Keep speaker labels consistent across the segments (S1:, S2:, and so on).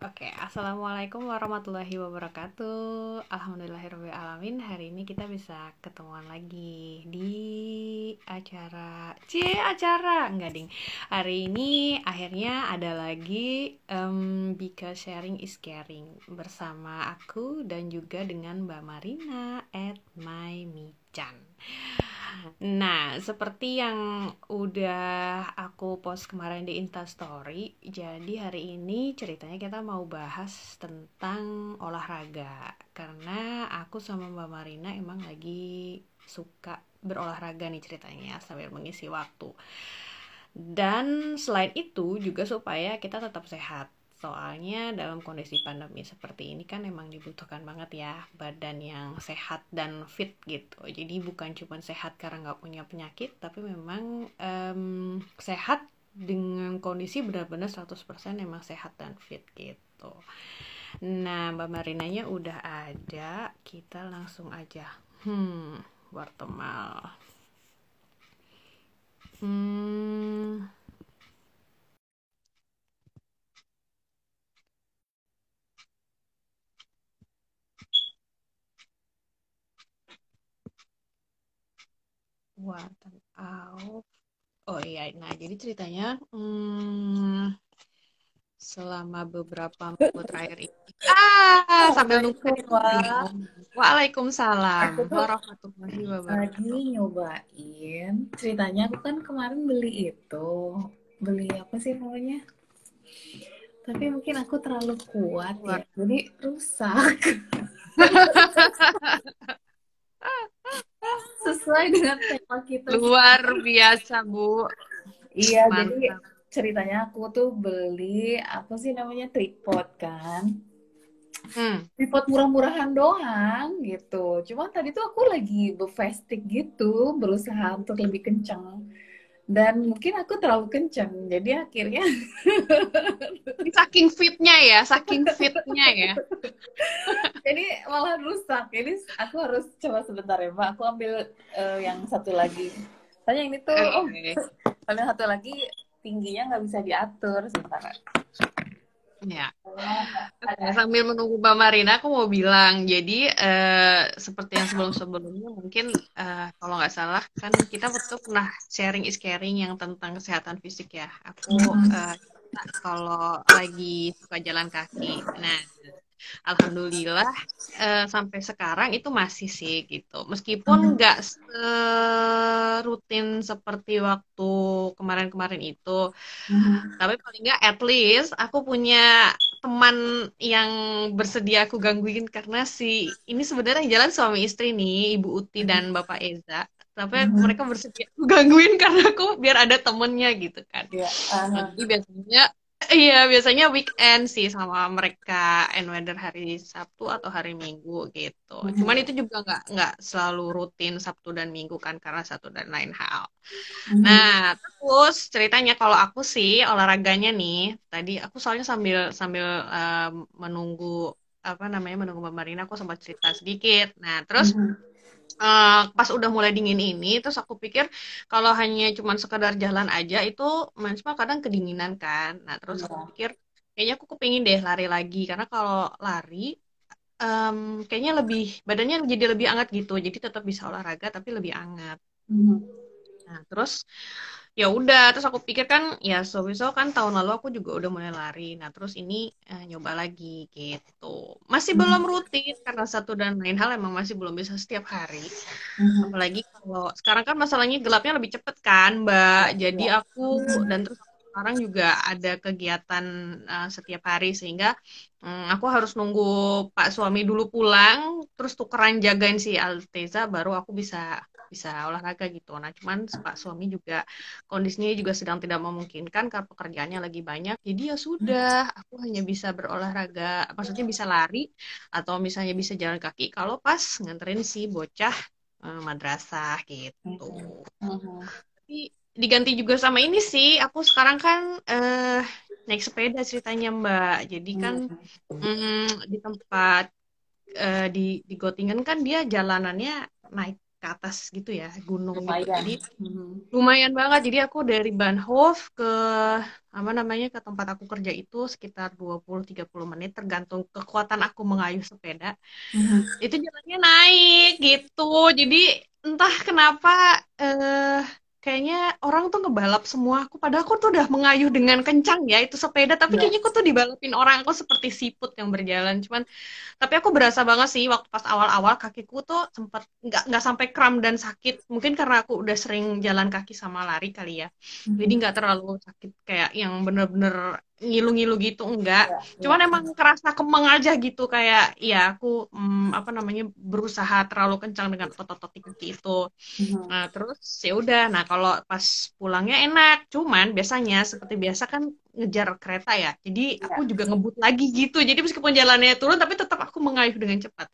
S1: Oke, Assalamualaikum warahmatullahi wabarakatuh. Alhamdulillahirrahmanirrahim. Hari ini kita bisa ketemuan lagi di acara C acara enggak ding. Hari ini akhirnya ada lagi um, Because Sharing is Caring bersama aku dan juga dengan Mbak Marina at My Michan. Nah, seperti yang udah aku post kemarin di Instastory, jadi hari ini ceritanya kita mau bahas tentang olahraga. Karena aku sama Mbak Marina emang lagi suka berolahraga nih ceritanya sambil mengisi waktu. Dan selain itu juga supaya kita tetap sehat Soalnya dalam kondisi pandemi seperti ini kan emang dibutuhkan banget ya badan yang sehat dan fit gitu. Jadi bukan cuma sehat karena nggak punya penyakit, tapi memang um, sehat dengan kondisi benar-benar 100% emang sehat dan fit gitu. Nah, Mbak Marinanya udah ada, kita langsung aja. Hmm, Wartemal. Hmm, Buatan Auf. Oh iya, nah jadi ceritanya hmm, selama beberapa minggu terakhir ini. Ah, sambil nunggu. Waalaikumsalam warahmatullahi wabarakatuh.
S2: Lagi nyobain. Ceritanya aku kan kemarin beli itu. Beli apa sih namanya? Tapi mungkin aku terlalu kuat ya. Jadi rusak. sesuai dengan tema kita.
S1: Luar biasa, Bu.
S2: Iya, Mantap. jadi ceritanya aku tuh beli apa sih namanya tripod kan. Hmm. Tripod murah-murahan doang gitu. Cuma tadi tuh aku lagi befestik gitu, berusaha untuk lebih kencang dan mungkin aku terlalu kencang jadi akhirnya
S1: saking fitnya ya saking fitnya ya.
S2: Jadi malah rusak. Jadi aku harus coba sebentar ya mbak. Aku ambil uh, yang satu lagi. Tanya ini tuh oh ambil satu lagi tingginya nggak bisa diatur sebentar
S1: Ya. Sambil menunggu Mbak Marina, aku mau bilang, jadi uh, seperti yang sebelum-sebelumnya mungkin uh, kalau nggak salah kan kita betul pernah sharing is caring yang tentang kesehatan fisik ya. Aku uh, kalau lagi suka jalan kaki, nah alhamdulillah uh, sampai sekarang itu masih sih gitu meskipun nggak mm-hmm. rutin seperti waktu kemarin-kemarin itu mm-hmm. tapi paling nggak at least aku punya teman yang bersedia aku gangguin karena si ini sebenarnya jalan suami istri nih ibu Uti dan bapak Eza tapi mm-hmm. mereka bersedia aku gangguin karena aku biar ada temennya gitu kan yeah. uh-huh. jadi biasanya Iya, biasanya weekend sih sama mereka and whether hari Sabtu atau hari Minggu gitu. Mm -hmm. Cuman itu juga nggak nggak selalu rutin Sabtu dan Minggu kan karena satu dan lain hal. Mm -hmm. Nah, terus ceritanya kalau aku sih olahraganya nih, tadi aku soalnya sambil sambil uh, menunggu apa namanya menunggu Mbak Marina aku sempat cerita sedikit. Nah, terus mm -hmm uh, pas udah mulai dingin ini terus aku pikir kalau hanya cuman sekedar jalan aja itu maksudnya kadang kedinginan kan nah terus aku iya. pikir kayaknya aku kepingin deh lari lagi karena kalau lari um, kayaknya lebih badannya jadi lebih hangat gitu jadi tetap bisa olahraga tapi lebih hangat mm. nah terus ya udah terus aku pikir kan ya so so kan tahun lalu aku juga udah mulai lari nah terus ini eh, nyoba lagi gitu masih hmm. belum rutin karena satu dan lain hal emang masih belum bisa setiap hari hmm. apalagi kalau sekarang kan masalahnya gelapnya lebih cepet kan mbak jadi ya. aku hmm. dan terus sekarang juga ada kegiatan uh, setiap hari sehingga um, aku harus nunggu Pak suami dulu pulang terus tukeran jagain si Alteza baru aku bisa bisa olahraga gitu. Nah, cuman Pak suami juga kondisinya juga sedang tidak memungkinkan karena pekerjaannya lagi banyak. Jadi ya sudah, aku hanya bisa berolahraga, maksudnya bisa lari atau misalnya bisa jalan kaki kalau pas nganterin si bocah eh, madrasah gitu. Uh-huh. Tapi diganti juga sama ini sih, aku sekarang kan eh, naik sepeda ceritanya Mbak. Jadi kan mm, di tempat uh, di di Gottingen kan dia jalanannya naik ke atas gitu ya gunung lumayan. gitu jadi hmm. lumayan banget jadi aku dari Banhof ke apa namanya ke tempat aku kerja itu sekitar 20-30 menit tergantung kekuatan aku mengayuh sepeda hmm. itu jalannya naik gitu jadi entah kenapa eh, kayaknya orang tuh ngebalap semua. Aku padahal aku tuh udah mengayuh dengan kencang ya itu sepeda. Tapi ya. kayaknya aku tuh dibalapin orang. Aku seperti siput yang berjalan. Cuman tapi aku berasa banget sih waktu pas awal-awal kakiku tuh sempat nggak nggak sampai kram dan sakit. Mungkin karena aku udah sering jalan kaki sama lari kali ya. Jadi nggak terlalu sakit kayak yang bener-bener ngilu-ngilu gitu enggak ya, cuman ya. emang kerasa kemeng aja gitu kayak ya aku hmm, apa namanya berusaha terlalu kencang dengan otot-otot itu hmm. nah terus ya udah nah kalau pas pulangnya enak cuman biasanya seperti biasa kan ngejar kereta ya. Jadi ya. aku juga ngebut lagi gitu. Jadi meskipun jalannya turun tapi tetap aku mengayuh dengan cepat.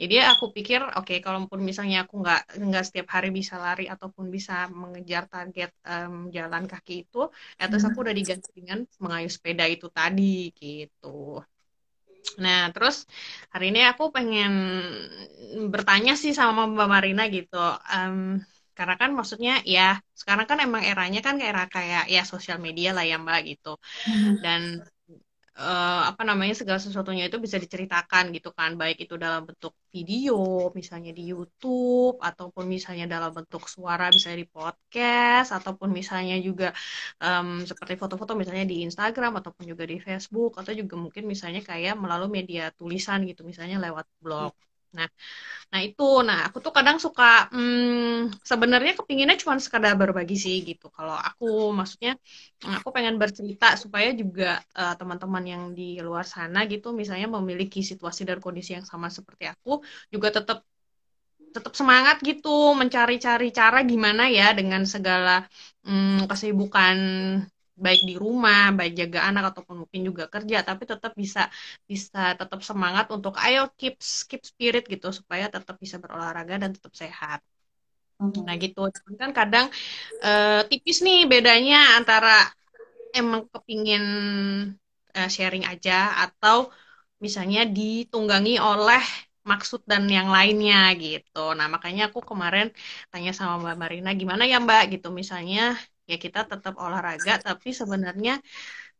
S1: Jadi aku pikir oke okay, kalaupun misalnya aku nggak nggak setiap hari bisa lari ataupun bisa mengejar target um, jalan kaki itu ya terus aku udah diganti dengan mengayuh sepeda itu tadi gitu. Nah, terus hari ini aku pengen bertanya sih sama Mbak Marina gitu. Um, karena kan maksudnya ya sekarang kan emang eranya kan era kayak ya sosial media lah ya mbak gitu. Mm-hmm. dan uh, apa namanya segala sesuatunya itu bisa diceritakan gitu kan. Baik itu dalam bentuk video misalnya di YouTube ataupun misalnya dalam bentuk suara misalnya di podcast ataupun misalnya juga um, seperti foto-foto misalnya di Instagram ataupun juga di Facebook atau juga mungkin misalnya kayak melalui media tulisan gitu misalnya lewat blog Nah, nah itu, nah aku tuh kadang suka hmm, sebenarnya kepinginnya cuma sekadar berbagi sih gitu. Kalau aku maksudnya aku pengen bercerita supaya juga uh, teman-teman yang di luar sana gitu, misalnya memiliki situasi dan kondisi yang sama seperti aku, juga tetap tetap semangat gitu mencari-cari cara gimana ya dengan segala hmm, kesibukan baik di rumah, baik jaga anak ataupun mungkin juga kerja, tapi tetap bisa bisa tetap semangat untuk ayo keep keep spirit gitu supaya tetap bisa berolahraga dan tetap sehat. Mm-hmm. Nah gitu, kan kadang uh, tipis nih bedanya antara emang kepingin uh, sharing aja atau misalnya ditunggangi oleh maksud dan yang lainnya gitu. Nah makanya aku kemarin tanya sama Mbak Marina gimana ya Mbak gitu misalnya ya kita tetap olahraga tapi sebenarnya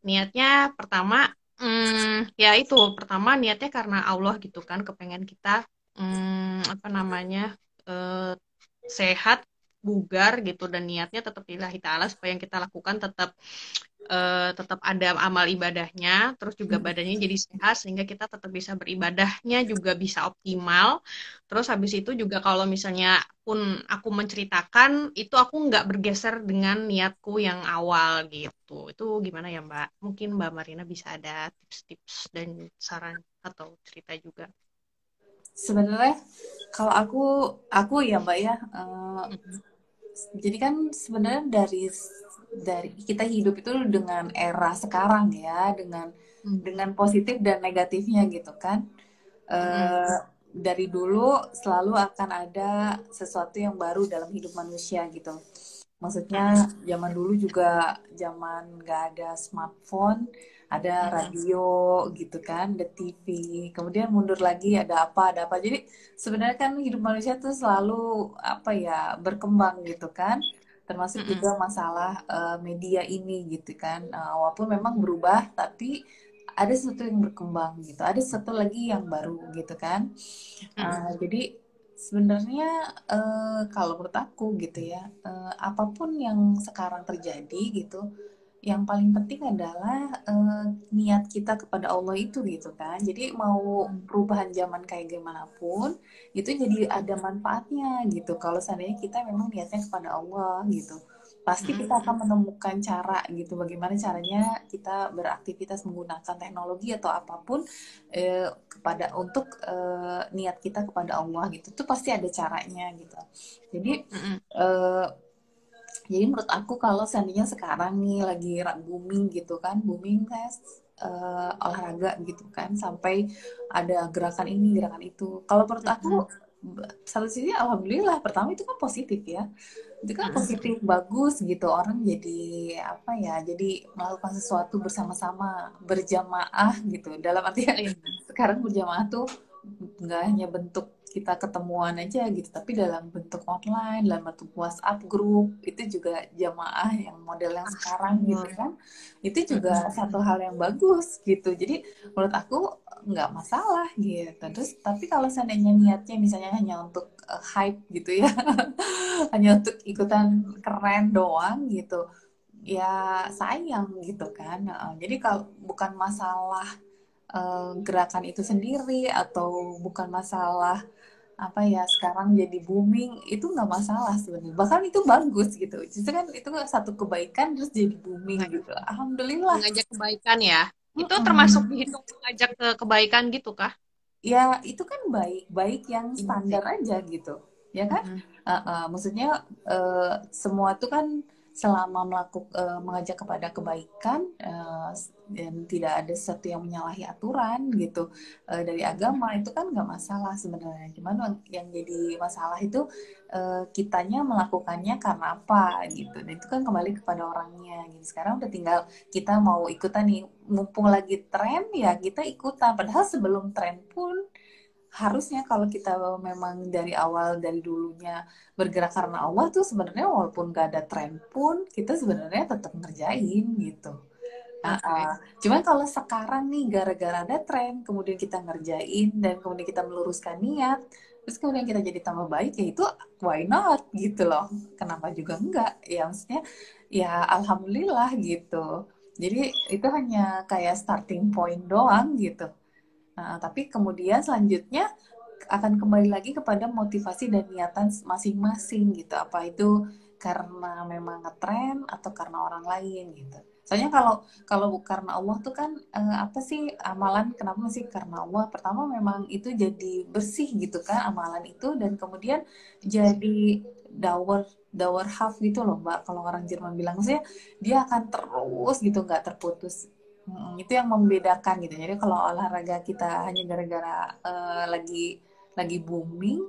S1: niatnya pertama hmm, ya itu pertama niatnya karena Allah gitu kan kepengen kita hmm, apa namanya eh, sehat bugar gitu dan niatnya tetap lillahi ta'ala supaya yang kita lakukan tetap uh, tetap ada amal ibadahnya, terus juga hmm. badannya jadi sehat sehingga kita tetap bisa beribadahnya juga bisa optimal. Terus habis itu juga kalau misalnya pun aku menceritakan itu aku nggak bergeser dengan niatku yang awal gitu. Itu gimana ya Mbak? Mungkin Mbak Marina bisa ada tips-tips dan saran atau cerita juga.
S2: Sebenarnya kalau aku aku ya Mbak ya. Uh, mm -hmm. Jadi kan sebenarnya dari dari kita hidup itu dengan era sekarang ya dengan hmm. dengan positif dan negatifnya gitu kan. Uh, dari dulu selalu akan ada sesuatu yang baru dalam hidup manusia gitu. Maksudnya zaman dulu juga zaman nggak ada smartphone ada radio gitu kan, ada TV, kemudian mundur lagi ada apa, ada apa. Jadi sebenarnya kan hidup manusia tuh selalu apa ya berkembang gitu kan termasuk mm -hmm. juga masalah uh, media ini gitu kan uh, walaupun memang berubah tapi ada sesuatu yang berkembang gitu ada satu lagi yang baru gitu kan uh, mm -hmm. jadi sebenarnya uh, kalau menurut aku gitu ya uh, apa pun yang sekarang terjadi gitu yang paling penting adalah uh, niat kita kepada Allah itu gitu kan. Jadi mau perubahan zaman kayak gimana pun itu jadi ada manfaatnya gitu. Kalau seandainya kita memang niatnya kepada Allah gitu. Pasti kita akan menemukan cara gitu bagaimana caranya kita beraktivitas menggunakan teknologi atau apa pun eh, kepada untuk eh, niat kita kepada Allah gitu. Itu pasti ada caranya gitu. Jadi eh, jadi menurut aku kalau seandainya sekarang nih lagi booming gitu kan booming tes uh, olahraga gitu kan sampai ada gerakan ini gerakan itu. Kalau menurut aku satu sisi alhamdulillah pertama itu kan positif ya. Itu kan positif bagus gitu orang jadi apa ya jadi melakukan sesuatu bersama-sama berjamaah gitu. Dalam artian iya. sekarang berjamaah tuh nggak hanya bentuk kita ketemuan aja gitu. Tapi dalam bentuk online dalam bentuk WhatsApp grup itu juga jamaah yang model yang sekarang gitu kan itu juga satu hal yang bagus gitu. Jadi menurut aku nggak masalah gitu. Terus tapi kalau seandainya niatnya misalnya hanya untuk uh, hype gitu ya hanya untuk ikutan keren doang gitu ya sayang gitu kan. Jadi kalau bukan masalah uh, gerakan itu sendiri atau bukan masalah apa ya sekarang jadi booming itu nggak masalah sebenarnya. Bahkan itu bagus gitu. Justru kan itu satu kebaikan terus jadi booming gitu. Alhamdulillah.
S1: mengajak kebaikan ya. Itu mm -hmm. termasuk dihitung mengajak ke kebaikan gitu kah?
S2: Ya itu kan baik baik yang iya standar aja gitu. Ya kan? Mm -hmm. uh, uh, maksudnya uh, semua itu kan selama melakukan uh, mengajak kepada kebaikan uh, dan tidak ada sesuatu yang menyalahi aturan gitu uh, dari agama itu kan nggak masalah sebenarnya. Cuman yang jadi masalah itu uh, kitanya melakukannya karena apa gitu. Dan itu kan kembali kepada orangnya gitu. Sekarang udah tinggal kita mau ikutan nih mumpung lagi tren ya kita ikutan. Padahal sebelum tren pun harusnya kalau kita memang dari awal dari dulunya bergerak karena Allah tuh sebenarnya walaupun gak ada tren pun kita sebenarnya tetap ngerjain gitu. Nah, uh, cuman kalau sekarang nih gara-gara ada tren, kemudian kita ngerjain dan kemudian kita meluruskan niat, terus kemudian kita jadi tambah baik ya itu why not gitu loh. Kenapa juga enggak? Ya maksudnya ya alhamdulillah gitu. Jadi itu hanya kayak starting point doang gitu. Nah, tapi kemudian selanjutnya akan kembali lagi kepada motivasi dan niatan masing-masing gitu. Apa itu karena memang ngetren atau karena orang lain gitu. Soalnya kalau kalau karena Allah tuh kan eh, apa sih amalan kenapa sih karena Allah? Pertama memang itu jadi bersih gitu kan amalan itu dan kemudian jadi daur daur half gitu loh mbak kalau orang Jerman bilang sih dia akan terus gitu nggak terputus Hmm, itu yang membedakan gitu. Jadi kalau olahraga kita hanya gara-gara uh, lagi lagi booming,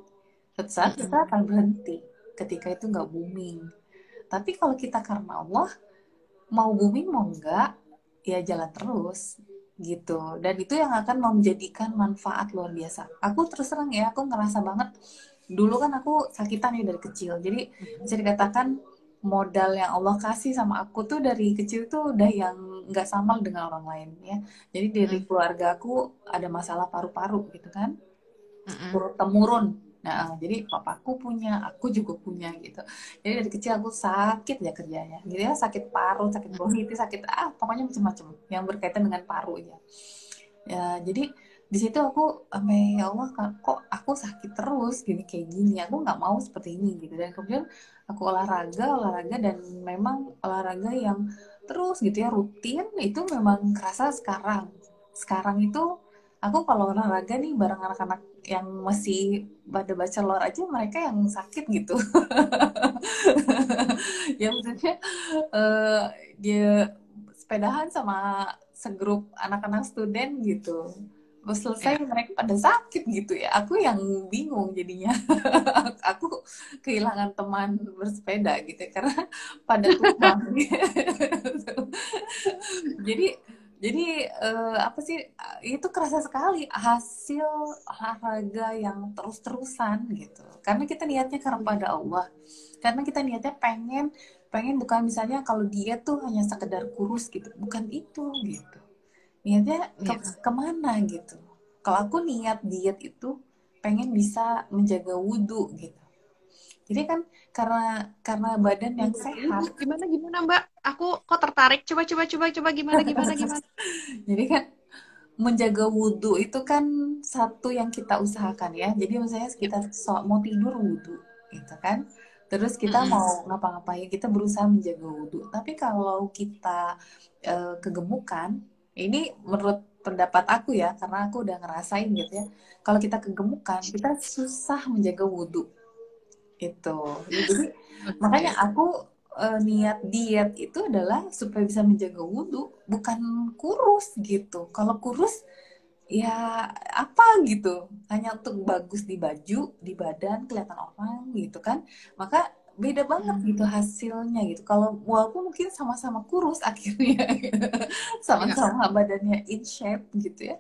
S2: suatu saat kita akan berhenti ketika itu nggak booming. Tapi kalau kita karena Allah, mau booming mau enggak, ya jalan terus gitu. Dan itu yang akan menjadikan manfaat luar biasa. Aku terus terang ya, aku ngerasa banget. Dulu kan aku sakitan ya dari kecil. Jadi bisa dikatakan modal yang Allah kasih sama aku tuh dari kecil tuh udah yang nggak sama dengan orang lain ya. Jadi dari hmm. keluarga aku ada masalah paru-paru gitu kan, turun temurun. Nah, jadi papaku punya, aku juga punya gitu. Jadi dari kecil aku sakit ya kerjanya. Gitu ya, sakit paru, sakit bronkitis, sakit ah pokoknya macam-macam yang berkaitan dengan paru ya. Ya, jadi di situ aku sampai ya Allah kok aku sakit terus? Gini kayak gini. Aku nggak mau seperti ini gitu. Dan kemudian aku olahraga olahraga dan memang olahraga yang terus gitu ya. Rutin itu memang kerasa sekarang. Sekarang itu aku kalau olahraga nih bareng anak-anak yang masih pada lor aja mereka yang sakit gitu. Ya maksudnya uh, dia sepedahan sama segrup anak-anak student gitu Terus selesai ya. mereka pada sakit gitu ya. Aku yang bingung jadinya. aku kehilangan teman bersepeda gitu ya, karena pada tumbang. jadi jadi uh, apa sih itu kerasa sekali hasil olahraga yang terus-terusan gitu. Karena kita niatnya karena pada Allah. Karena kita niatnya pengen pengen bukan misalnya kalau dia tuh hanya sekedar kurus gitu, bukan itu gitu niatnya ke yeah. ke mana gitu? Kalau aku niat diet itu pengen bisa menjaga wudhu gitu. Jadi kan karena karena badan yang sehat.
S1: gimana gimana mbak? Aku kok tertarik? Coba coba coba coba gimana gimana gimana?
S2: Jadi kan menjaga wudhu itu kan satu yang kita usahakan ya. Jadi misalnya kita so, mau tidur wudhu gitu kan. Terus kita mm -hmm. mau ngapa-ngapain kita berusaha menjaga wudhu. Tapi kalau kita uh, kegemukan ini menurut pendapat aku ya karena aku udah ngerasain gitu ya. Kalau kita kegemukan kita susah menjaga wudhu. Itu jadi makanya aku uh, niat diet itu adalah supaya bisa menjaga wudhu bukan kurus gitu. Kalau kurus ya apa gitu. Hanya untuk bagus di baju di badan kelihatan orang gitu kan. Maka beda banget hmm. gitu hasilnya gitu. Kalau walaupun mungkin sama-sama kurus akhirnya sama-sama ya. badannya in shape gitu ya,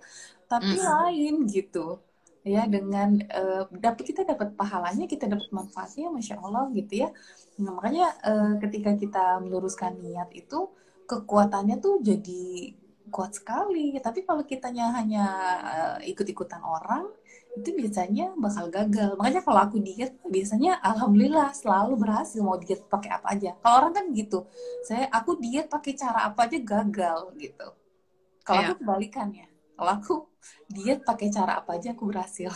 S2: tapi hmm. lain gitu. ya dengan uh, dapat kita dapat pahalanya kita dapat manfaatnya masya allah gitu ya nah, makanya uh, ketika kita meluruskan niat itu kekuatannya tuh jadi kuat sekali tapi kalau kitanya hanya uh, ikut-ikutan orang itu biasanya bakal gagal. Makanya kalau aku diet biasanya alhamdulillah selalu berhasil mau diet pakai apa aja. Kalau orang kan gitu saya aku diet pakai cara apa aja gagal gitu. Kalau yeah. aku kebalikannya kalau aku diet pakai cara apa aja aku berhasil.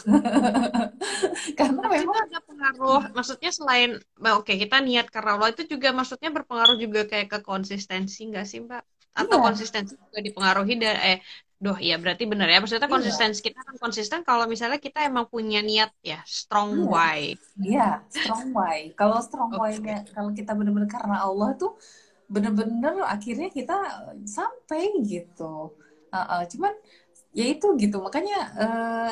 S1: Karena Tapi memang ada pengaruh maksudnya selain oke okay, kita niat karena Allah itu juga maksudnya berpengaruh juga kayak ke konsistensi nggak sih mbak? Atau iya. konsistensi juga dipengaruhi dari eh Duh, iya berarti benar ya. Maksudnya iya. konsistensi kita kan konsisten kalau misalnya kita emang punya niat ya, strong
S2: iya.
S1: why.
S2: Iya, strong why. Kalau strong okay. why-nya kalau kita benar-benar karena Allah tuh benar-benar akhirnya kita sampai gitu. Uh, uh, cuman ya itu gitu. Makanya uh,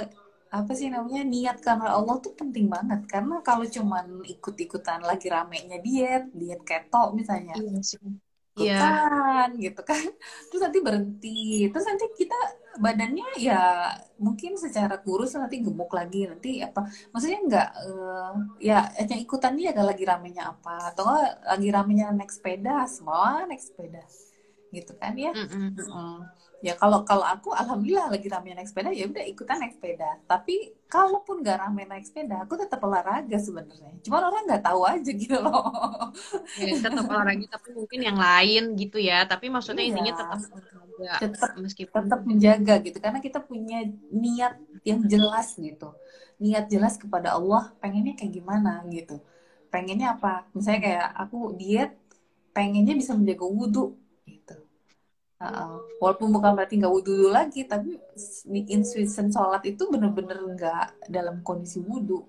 S2: apa sih namanya niat karena Allah tuh penting banget karena kalau cuman ikut-ikutan lagi ramenya diet, diet keto misalnya. Iya sih yeah. gitu kan. Terus nanti berhenti. Terus nanti kita badannya ya mungkin secara kurus nanti gemuk lagi. Nanti apa maksudnya nggak uh, ya yang ikutannya ya lagi ramenya apa? Atau lagi ramenya naik sepeda semua naik sepeda. Gitu kan ya? Mm -mm. Mm ya kalau kalau aku alhamdulillah lagi rame naik sepeda ya udah ikutan naik sepeda. Tapi kalaupun nggak rame naik sepeda aku tetap olahraga sebenarnya. Cuma orang nggak tahu aja gitu loh.
S1: Ya, tetap olahraga tapi mungkin yang lain gitu ya. Tapi maksudnya iya. intinya tetap olahraga
S2: tetap meskipun tetap menjaga gitu. Karena kita punya niat yang jelas gitu. Niat jelas kepada Allah pengennya kayak gimana gitu. Pengennya apa? Misalnya kayak aku diet pengennya bisa menjaga wudhu Uh, walaupun bukan berarti nggak wudhu dulu lagi, tapi insufficient sholat itu bener-bener nggak dalam kondisi wudhu.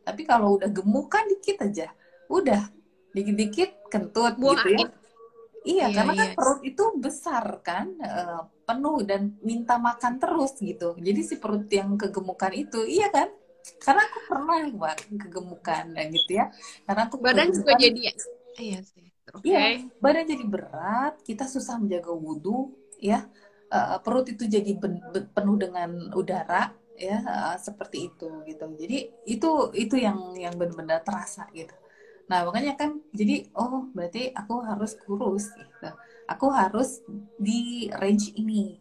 S2: Tapi kalau udah gemukan dikit aja, udah dikit-dikit kentut Buang gitu ya. Iya, iya, karena kan iya. kan perut itu besar kan, uh, penuh dan minta makan terus gitu. Jadi si perut yang kegemukan itu, iya kan? Karena aku pernah buat kegemukan dan gitu ya. Karena aku
S1: badan juga jadi, iya sih
S2: Okay. Iya, badan jadi berat, kita susah menjaga wudhu, ya. Uh, perut itu jadi ben, ben, penuh dengan udara, ya, uh, seperti itu gitu. Jadi itu itu yang yang benar-benar terasa gitu. Nah makanya kan, jadi oh berarti aku harus kurus, gitu. Aku harus di range ini,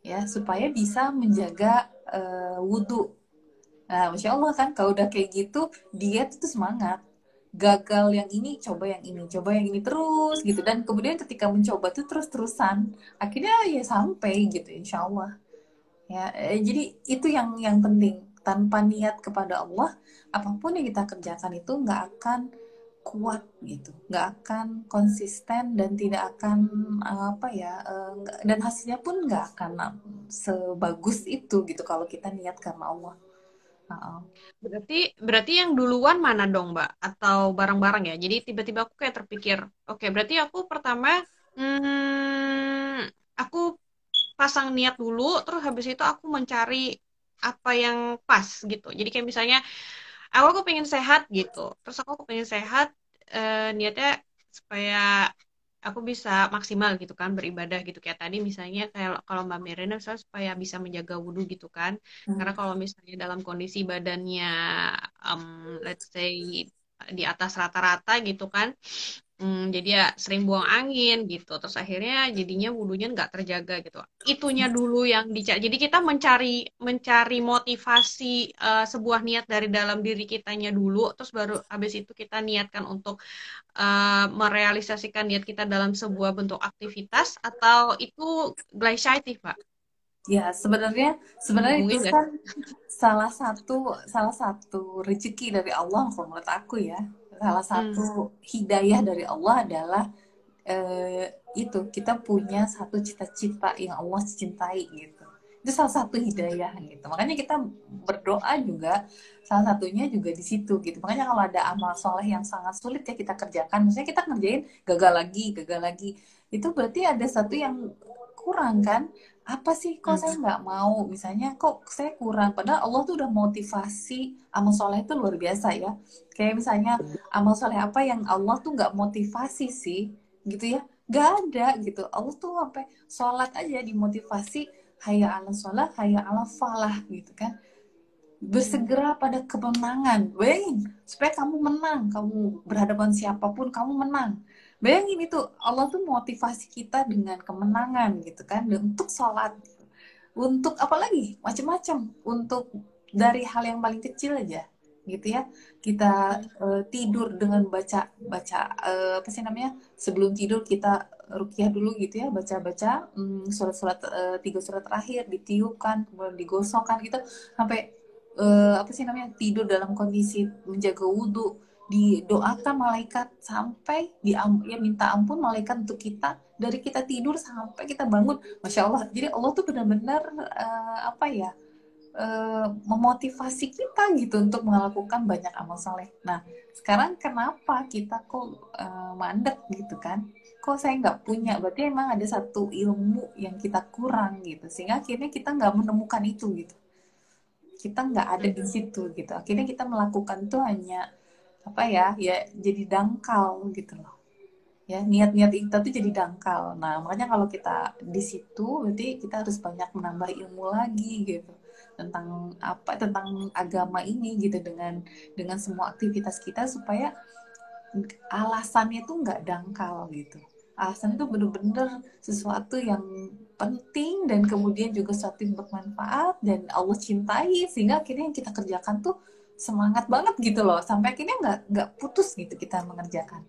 S2: ya, supaya bisa menjaga uh, wudhu. Nah, masya Allah kan, kalau udah kayak gitu, diet itu semangat gagal yang ini coba yang ini coba yang ini terus gitu. Dan kemudian ketika mencoba tuh terus terusan akhirnya ya sampai gitu insya Allah. Ya eh, jadi itu yang yang penting. Tanpa niat kepada Allah apa pun yang kita kerjakan itu nggak akan kuat gitu. Nggak akan konsisten dan tidak akan apa ya eh, dan hasilnya pun nggak akan sebagus itu gitu kalau kita niat karena Allah
S1: Berarti berarti yang duluan mana dong, Mbak? Atau bareng-bareng ya? Jadi tiba-tiba aku kayak terpikir, oke, okay, berarti aku pertama hmm, aku pasang niat dulu, terus habis itu aku mencari apa yang pas gitu. Jadi kayak misalnya aku aku pengen sehat gitu, terus aku, aku pengen sehat, eh, niatnya supaya aku bisa maksimal gitu kan beribadah gitu kayak tadi misalnya kayak kalau Mbak Mirena misalnya supaya bisa menjaga wudhu gitu kan hmm. karena kalau misalnya dalam kondisi badannya um, let's say di atas rata-rata gitu kan Hmm, jadi ya sering buang angin gitu. Terus akhirnya jadinya wudhunya nggak terjaga gitu. Itunya dulu yang dicari. Jadi kita mencari mencari motivasi uh, sebuah niat dari dalam diri kitanya dulu. Terus baru habis itu kita niatkan untuk uh, merealisasikan niat kita dalam sebuah bentuk aktivitas atau itu glycitive, Pak?
S2: Ya sebenarnya sebenarnya Mungkin itu kan salah satu salah satu rezeki dari Allah kalau menurut aku ya salah hmm. satu hmm. hidayah dari Allah adalah uh, itu kita punya satu cita-cita yang Allah cintai gitu. Itu salah satu hidayah gitu. Makanya kita berdoa juga salah satunya juga di situ gitu. Makanya kalau ada amal soleh yang sangat sulit ya kita kerjakan. Misalnya kita ngerjain gagal lagi gagal lagi. Itu berarti ada satu yang kurang kan apa sih kok hmm. saya nggak mau? Misalnya kok saya kurang. Padahal Allah tuh udah motivasi amal soleh itu luar biasa ya. Kayak misalnya amal soleh apa yang Allah tuh nggak motivasi sih gitu ya? Nggak ada gitu. Allah tuh sampai sholat aja dimotivasi hayya ala sholat hayya ala falah gitu kan. Bersegera pada kemenangan. Bayangin supaya kamu menang kamu berhadapan siapa pun kamu menang bayangin itu Allah tuh motivasi kita dengan kemenangan gitu kan Dan untuk sholat untuk apa lagi macam-macam untuk dari hal yang paling kecil aja gitu ya. Kita uh, tidur dengan baca baca uh, apa sih namanya sebelum tidur kita rukiah dulu gitu ya baca-baca um, surat-surat uh, tiga surat terakhir ditiupkan kemudian digosokkan gitu sampai uh, apa sih namanya tidur dalam kondisi menjaga wudhu didoakan malaikat sampai di ya minta ampun malaikat untuk kita dari kita tidur sampai kita bangun. Masya Allah. Jadi Allah tuh benar-benar uh, apa ya uh, memotivasi kita gitu untuk melakukan banyak amal soleh nah sekarang kenapa kita kok uh, mandek gitu kan? Kok saya nggak punya? Berarti emang ada satu ilmu yang kita kurang gitu. Sehingga akhirnya kita nggak menemukan itu gitu. Kita nggak ada di situ gitu. Akhirnya kita melakukan tuh hanya apa ya ya jadi dangkal gitu loh. Ya niat-niat kita tuh jadi dangkal. Nah makanya kalau kita di situ berarti kita harus banyak menambah ilmu lagi gitu. Tentang apa tentang agama ini gitu dengan dengan semua aktivitas kita supaya alasannya tuh nggak dangkal gitu. Alasan itu bener-bener sesuatu yang penting dan kemudian juga sesuatu yang bermanfaat dan Allah cintai sehingga akhirnya yang kita kerjakan tuh semangat banget gitu loh. Sampai akhirnya nggak nggak putus gitu kita mengerjakan.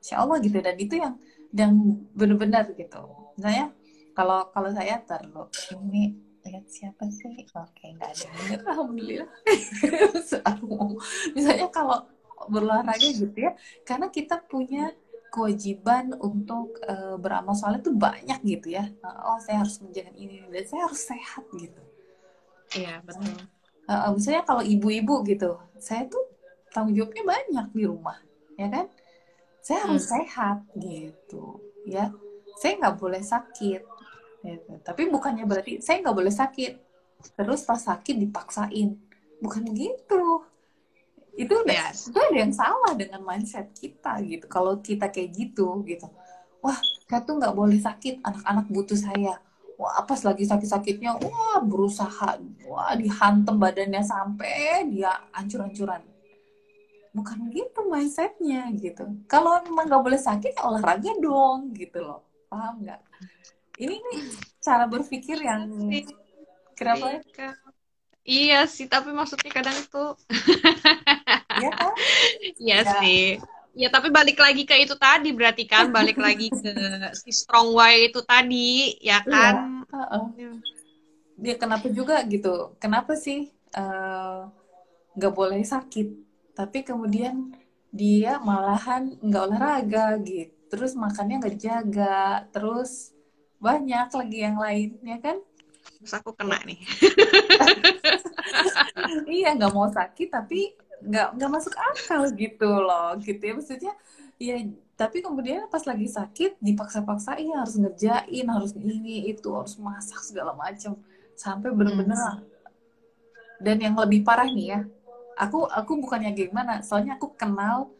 S2: Insya Allah gitu. Dan itu yang yang benar-benar gitu. Misalnya kalau kalau saya terlalu ini lihat siapa sih? Oke nggak ada yang alhamdulillah. Misalnya kalau berolahraga gitu ya karena kita punya kewajiban untuk uh, beramal soleh itu banyak gitu ya. Oh saya harus menjaga ini dan saya harus sehat gitu.
S1: Iya betul
S2: uh, misalnya kalau ibu-ibu gitu saya tuh tanggung jawabnya banyak di rumah ya kan? Saya harus hmm. sehat gitu ya. Saya nggak boleh sakit gitu. tapi bukannya berarti saya nggak boleh sakit. Terus pas sakit dipaksain. Bukan gitu. Itu udah yes. itu ada yang salah dengan mindset kita gitu. Kalau kita kayak gitu gitu. Wah saya tuh nggak boleh sakit. Anak-anak butuh saya wah pas lagi sakit-sakitnya wah berusaha. Wah dihantem badannya sampai dia hancur-hancuran. Bukan gitu mindsetnya gitu. Kalau memang nggak boleh sakit ya olahraga dong gitu loh. Paham nggak? Ini nih cara berpikir yang kenapa
S1: iya sih tapi maksudnya kadang itu
S2: iya kan?
S1: Iya ya. sih Ya tapi balik lagi ke itu tadi berarti kan balik lagi ke si strong way itu tadi ya iya. kan? Iya. Uh -uh.
S2: Dia kenapa juga gitu? Kenapa sih eh, nggak uh, boleh sakit? Tapi kemudian dia malahan nggak olahraga gitu. Terus makannya nggak dijaga. Terus banyak lagi yang lain ya kan?
S1: Terus aku kena nih.
S2: iya nggak mau sakit tapi nggak nggak masuk akal gitu loh gitu ya maksudnya ya tapi kemudian pas lagi sakit dipaksa-paksain harus ngerjain harus ini itu harus masak segala macam sampai bener-bener hmm. dan yang lebih parah nih ya aku aku bukannya gimana soalnya aku kenal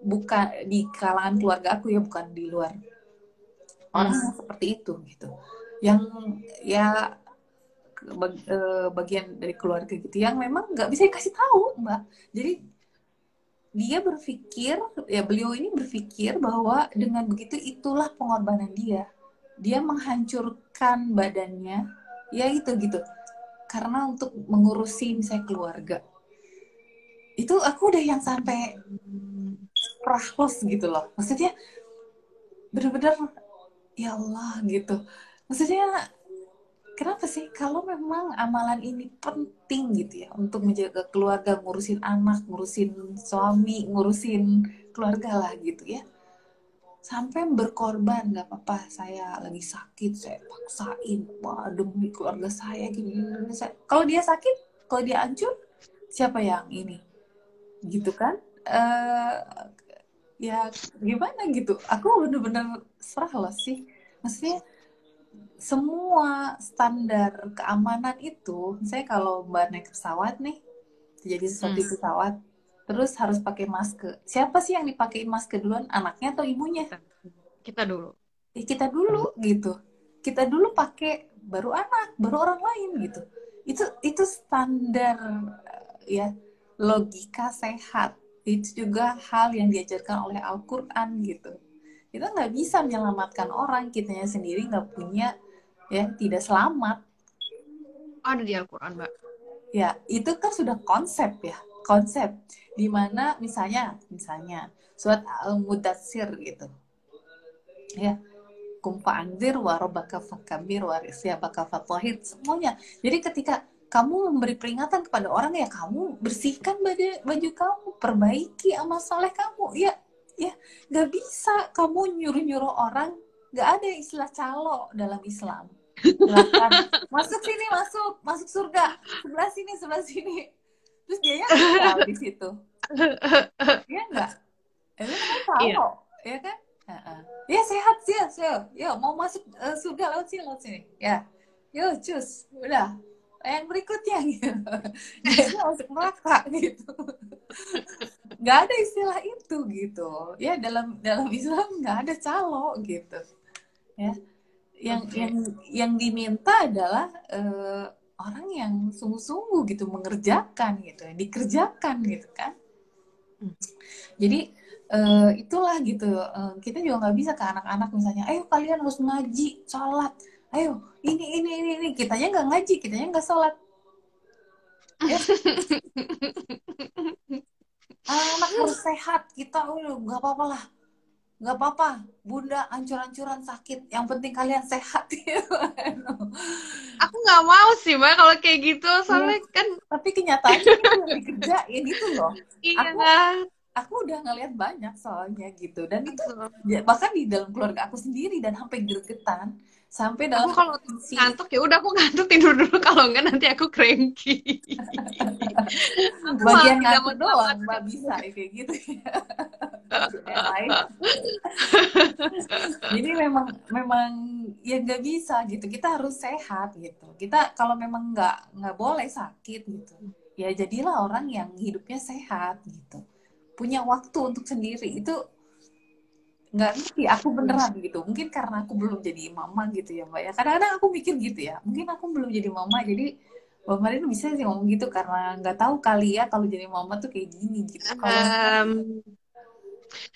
S2: bukan di kalangan keluarga aku ya bukan di luar orang hmm. seperti itu gitu yang ya Eh, bagian dari keluarga gitu yang memang nggak bisa dikasih tahu mbak. Jadi dia berpikir ya beliau ini berpikir bahwa dengan begitu itulah pengorbanan dia. Dia menghancurkan badannya ya itu gitu. Karena untuk mengurusi saya keluarga. Itu aku udah yang sampai prahlos gitu loh. Maksudnya bener-bener ya Allah gitu. Maksudnya kenapa sih kalau memang amalan ini penting gitu ya untuk menjaga keluarga, ngurusin anak, ngurusin suami, ngurusin keluarga lah gitu ya. Sampai berkorban nggak apa-apa, saya lagi sakit, saya paksain, wah demi keluarga saya gini. gini. Kalau dia sakit, kalau dia hancur, siapa yang ini? Gitu kan? Uh, ya gimana gitu? Aku bener-bener serah loh sih. Maksudnya semua standar keamanan itu, saya kalau mbak naik pesawat nih, jadi sesuatu hmm. pesawat, terus harus pakai masker. Siapa sih yang dipakai masker duluan? Anaknya atau ibunya?
S1: Kita dulu.
S2: Ya, kita dulu gitu. Kita dulu pakai, baru anak, baru orang lain gitu. Itu itu standar ya logika sehat itu juga hal yang diajarkan oleh Al-Quran gitu kita nggak bisa menyelamatkan orang kitanya sendiri nggak punya ya tidak selamat.
S1: Ada di Al-Quran mbak.
S2: Ya itu kan sudah konsep ya konsep. Di mana misalnya misalnya surat al-mudassir gitu. Ya kumpa anzir warobaka fakabir baka fatwahid semuanya. Jadi ketika kamu memberi peringatan kepada orang ya kamu bersihkan baju baju kamu perbaiki amal soleh kamu. Ya ya nggak bisa kamu nyuruh nyuruh orang. Nggak ada istilah calo dalam Islam Silahkan. masuk sini masuk. Masuk surga. Sebelah sini sebelah sini. Terus dia tinggal di situ. Ya enggak itu kan calo iya. ya kan? Uh-uh. ya sehat sih ya ya mau masuk uh, surga lewat sini lewat sini. Ya. Yuk cus. Udah. Yang berikutnya gitu. Dia masuk neraka gitu. Nggak ada istilah itu gitu. Ya dalam dalam Islam nggak ada calo gitu. Ya yang okay. yang yang diminta adalah uh, orang yang sungguh-sungguh gitu mengerjakan gitu dikerjakan gitu kan hmm. jadi uh, itulah gitu uh, kita juga nggak bisa ke anak-anak misalnya ayo kalian harus ngaji sholat ayo ini ini ini ini kitanya nggak ngaji kitanya nggak sholat ya. anak harus sehat kita nggak apa-apa lah nggak apa-apa bunda ancur-ancuran sakit. Yang penting kalian sehat.
S1: Aku nggak mau sih mbak kalau kayak gitu. Soalnya ya, kan
S2: tapi kenyataannya itu yang dikerjain itu loh. Iya. aku aku udah ngeliat banyak soalnya gitu. Dan itu ya, bahkan di dalam keluarga aku sendiri dan sampai gregetan sampai dalam
S1: aku kalau si... ngantuk ya udah aku ngantuk tidur dulu. Kalau enggak nanti aku cranky.
S2: Bagian ngantuk doang mbak. bisa ya, kayak gitu. Ya jadi memang memang ya nggak bisa gitu. Kita harus sehat gitu. Kita kalau memang nggak nggak boleh sakit gitu ya jadilah orang yang hidupnya sehat gitu. Punya waktu untuk sendiri. Itu nggak ngerti aku beneran gitu mungkin karena aku belum jadi mama gitu ya mbak ya kadang-kadang aku mikir gitu ya mungkin aku belum jadi mama jadi Mbak Marin bisa sih ngomong gitu karena nggak tahu kali ya kalau jadi mama tuh kayak gini gitu. Kalau um,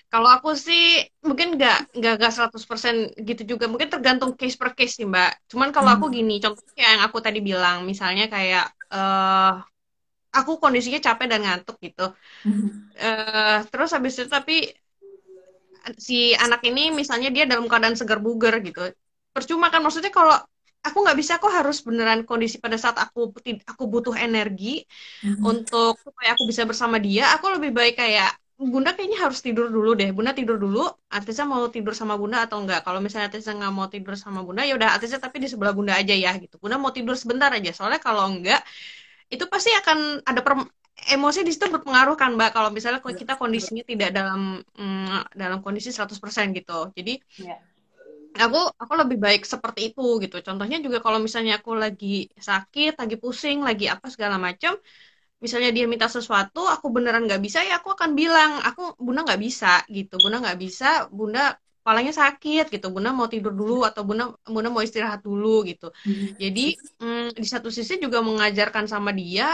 S1: kalau aku sih mungkin nggak nggak nggak seratus persen gitu juga. Mungkin tergantung case per case sih mbak. Cuman kalau hmm. aku gini, contohnya yang aku tadi bilang, misalnya kayak uh, aku kondisinya capek dan ngantuk gitu. Hmm. Uh, terus habis itu tapi si anak ini misalnya dia dalam keadaan segar bugar gitu percuma kan maksudnya kalau aku nggak bisa kok harus beneran kondisi pada saat aku aku butuh energi mm-hmm. untuk supaya aku bisa bersama dia aku lebih baik kayak Bunda kayaknya harus tidur dulu deh. Bunda tidur dulu. Artisnya mau tidur sama Bunda atau enggak? Kalau misalnya Artisnya nggak mau tidur sama Bunda, ya udah Artisnya tapi di sebelah Bunda aja ya gitu. Bunda mau tidur sebentar aja. Soalnya kalau enggak, itu pasti akan ada per, emosi di situ berpengaruh kan mbak kalau misalnya iya, kita kondisinya tidak dalam mm, dalam kondisi 100% gitu. Jadi yeah. aku aku lebih baik seperti itu gitu. Contohnya juga kalau misalnya aku lagi sakit lagi pusing lagi apa segala macam misalnya dia minta sesuatu aku beneran nggak bisa ya aku akan bilang aku bunda nggak bisa gitu. Bunda nggak bisa bunda kepalanya sakit gitu. Bunda mau tidur dulu atau bunda bunda mau istirahat dulu gitu. Hmm. jadi mm, di satu sisi juga mengajarkan sama dia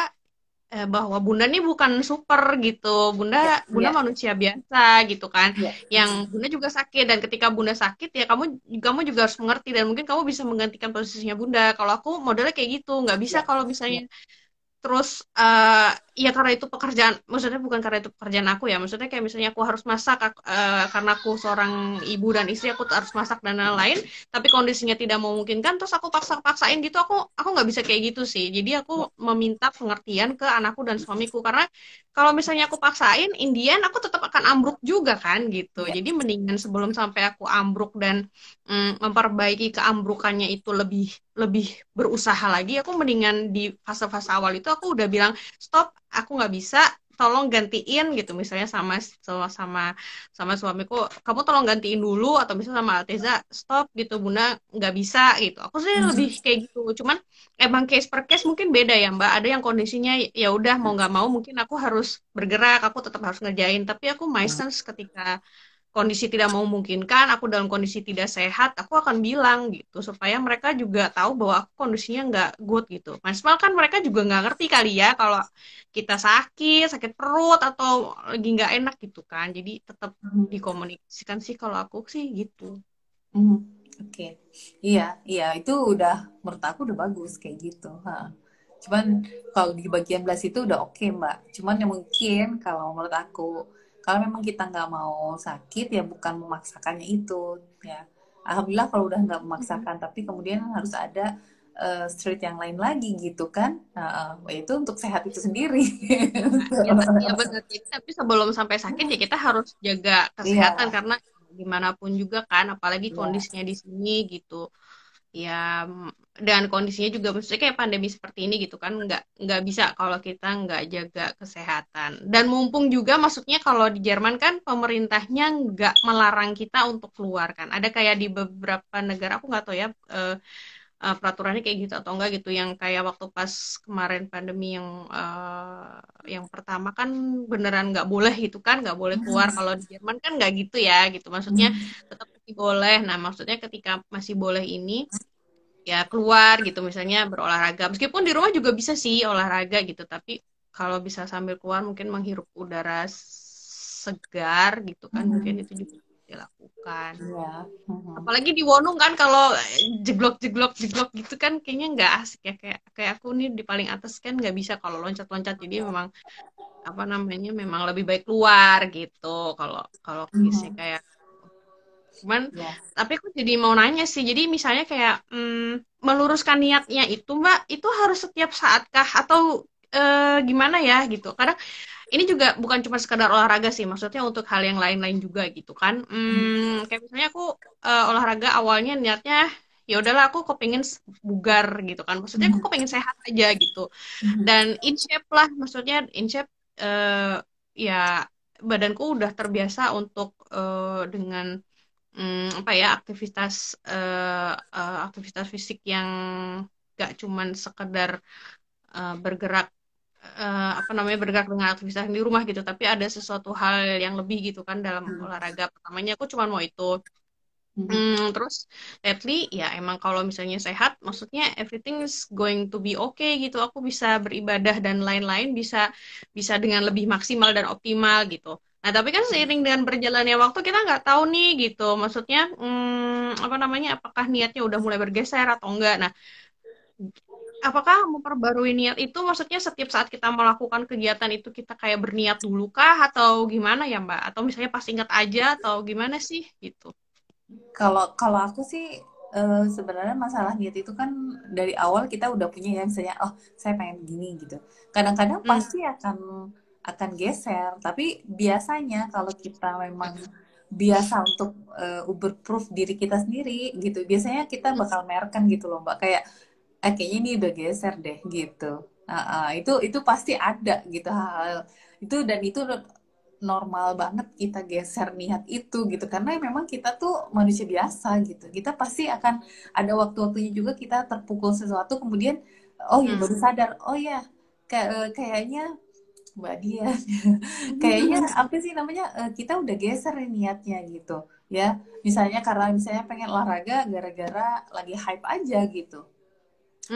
S1: eh, bahwa bunda ini bukan super gitu bunda yeah, bunda yeah. manusia biasa gitu kan yeah. yang bunda juga sakit dan ketika bunda sakit ya kamu kamu juga harus mengerti dan mungkin kamu bisa menggantikan posisinya bunda kalau aku modelnya kayak gitu nggak bisa yeah. kalau misalnya yeah terus uh, ya karena itu pekerjaan maksudnya bukan karena itu pekerjaan aku ya maksudnya kayak misalnya aku harus masak uh, karena aku seorang ibu dan istri aku harus masak dan lain-lain tapi kondisinya tidak memungkinkan terus aku paksa-paksain gitu aku aku nggak bisa kayak gitu sih jadi aku meminta pengertian ke anakku dan suamiku karena kalau misalnya aku paksain Indian aku tetap akan ambruk juga kan gitu ya. jadi mendingan sebelum sampai aku ambruk dan mm, memperbaiki keambrukannya itu lebih lebih berusaha lagi aku mendingan di fase-fase awal itu aku udah bilang stop aku nggak bisa tolong gantiin gitu. Misalnya sama sama sama sama suamiku kamu tolong gantiin dulu atau misalnya sama Alteza stop gitu bunda nggak bisa gitu. Aku sih hmm. lebih kayak gitu. Cuman emang case per case mungkin beda ya mbak. Ada yang kondisinya ya udah mau nggak mau mungkin aku harus bergerak aku tetap harus ngerjain. Tapi aku my sense ketika kondisi tidak memungkinkan, aku dalam kondisi tidak sehat, aku akan bilang gitu supaya mereka juga tahu bahwa aku kondisinya nggak good gitu. Maksimal kan mereka juga nggak ngerti kali ya kalau kita sakit, sakit perut atau lagi nggak enak gitu kan. Jadi tetap hmm. dikomunikasikan sih kalau aku sih gitu.
S2: Hmm. Oke, okay. iya, iya itu udah menurut aku udah bagus kayak gitu. Ha. Cuman kalau di bagian belas itu udah oke okay, mbak. Cuman yang mungkin kalau menurut aku kalau memang kita nggak mau sakit ya bukan memaksakannya itu ya alhamdulillah kalau udah nggak memaksakan hmm. tapi kemudian harus ada uh, street yang lain lagi gitu kan uh, uh, itu untuk sehat itu sendiri
S1: ya, ya benar tapi sebelum sampai sakit ya kita harus jaga kesehatan yeah. karena di mana pun juga kan apalagi yeah. kondisinya di sini gitu ya dan kondisinya juga maksudnya kayak pandemi seperti ini gitu kan nggak nggak bisa kalau kita nggak jaga kesehatan. Dan mumpung juga maksudnya kalau di Jerman kan pemerintahnya nggak melarang kita untuk keluar kan. Ada kayak di beberapa negara aku nggak tahu ya uh, uh, peraturannya kayak gitu atau enggak gitu. Yang kayak waktu pas kemarin pandemi yang uh, yang pertama kan beneran nggak boleh gitu kan nggak boleh keluar. Kalau di Jerman kan nggak gitu ya gitu. Maksudnya tetap masih boleh. Nah maksudnya ketika masih boleh ini ya keluar gitu. Misalnya berolahraga. Meskipun di rumah juga bisa sih olahraga gitu. Tapi kalau bisa sambil keluar mungkin menghirup udara segar gitu kan. Mungkin itu juga dilakukan. Ya. Hmm. Apalagi di Wonung kan kalau jeglok jeglok jeglok gitu kan kayaknya nggak asik ya kayak kayak aku nih di paling atas kan nggak bisa kalau loncat loncat jadi memang apa namanya memang lebih baik keluar gitu kalau kalau kisah hmm. kayak cuman yeah. tapi aku jadi mau nanya sih jadi misalnya kayak hmm, meluruskan niatnya itu mbak itu harus setiap saat kah atau e, gimana ya gitu kadang ini juga bukan cuma sekadar olahraga sih maksudnya untuk hal yang lain-lain juga gitu kan hmm, kayak misalnya aku e, olahraga awalnya niatnya ya udahlah aku kepingin bugar gitu kan maksudnya aku hmm. kepingin sehat aja gitu hmm. dan in shape lah maksudnya in shape uh, ya badanku udah terbiasa untuk uh, dengan um, apa ya aktivitas uh, uh, aktivitas fisik yang gak cuman sekedar uh, bergerak uh, apa namanya bergerak dengan aktivitas di rumah gitu tapi ada sesuatu hal yang lebih gitu kan dalam hmm. olahraga pertamanya aku cuma mau itu hmm. hmm, terus lately ya emang kalau misalnya sehat maksudnya everything is going to be okay gitu aku bisa beribadah dan lain-lain bisa bisa dengan lebih maksimal dan optimal gitu Nah, tapi kan seiring dengan berjalannya waktu kita nggak tahu nih gitu. Maksudnya hmm, apa namanya? Apakah niatnya udah mulai bergeser atau enggak? Nah, apakah memperbarui niat itu maksudnya setiap saat kita melakukan kegiatan itu kita kayak berniat dulu kah atau gimana ya, Mbak? Atau misalnya pas ingat aja atau gimana sih gitu?
S2: Kalau kalau aku sih uh, sebenarnya masalah niat itu kan dari awal kita udah punya yang saya oh saya pengen gini gitu. Kadang-kadang hmm. pasti akan akan geser. Tapi biasanya kalau kita memang biasa untuk uh, uber proof diri kita sendiri gitu, biasanya kita bakal merken gitu loh mbak. Kayak eh, kayaknya ini udah geser deh gitu. Uh, uh, itu itu pasti ada gitu hal, itu dan itu normal banget kita geser niat itu gitu karena memang kita tuh manusia biasa gitu kita pasti akan ada waktu-waktunya juga kita terpukul sesuatu kemudian oh ya baru sadar oh ya kayak eh, kayaknya Mbak Dia. Kayaknya apa sih namanya uh, kita udah geser niatnya gitu ya. Misalnya karena misalnya pengen olahraga gara-gara lagi hype aja gitu.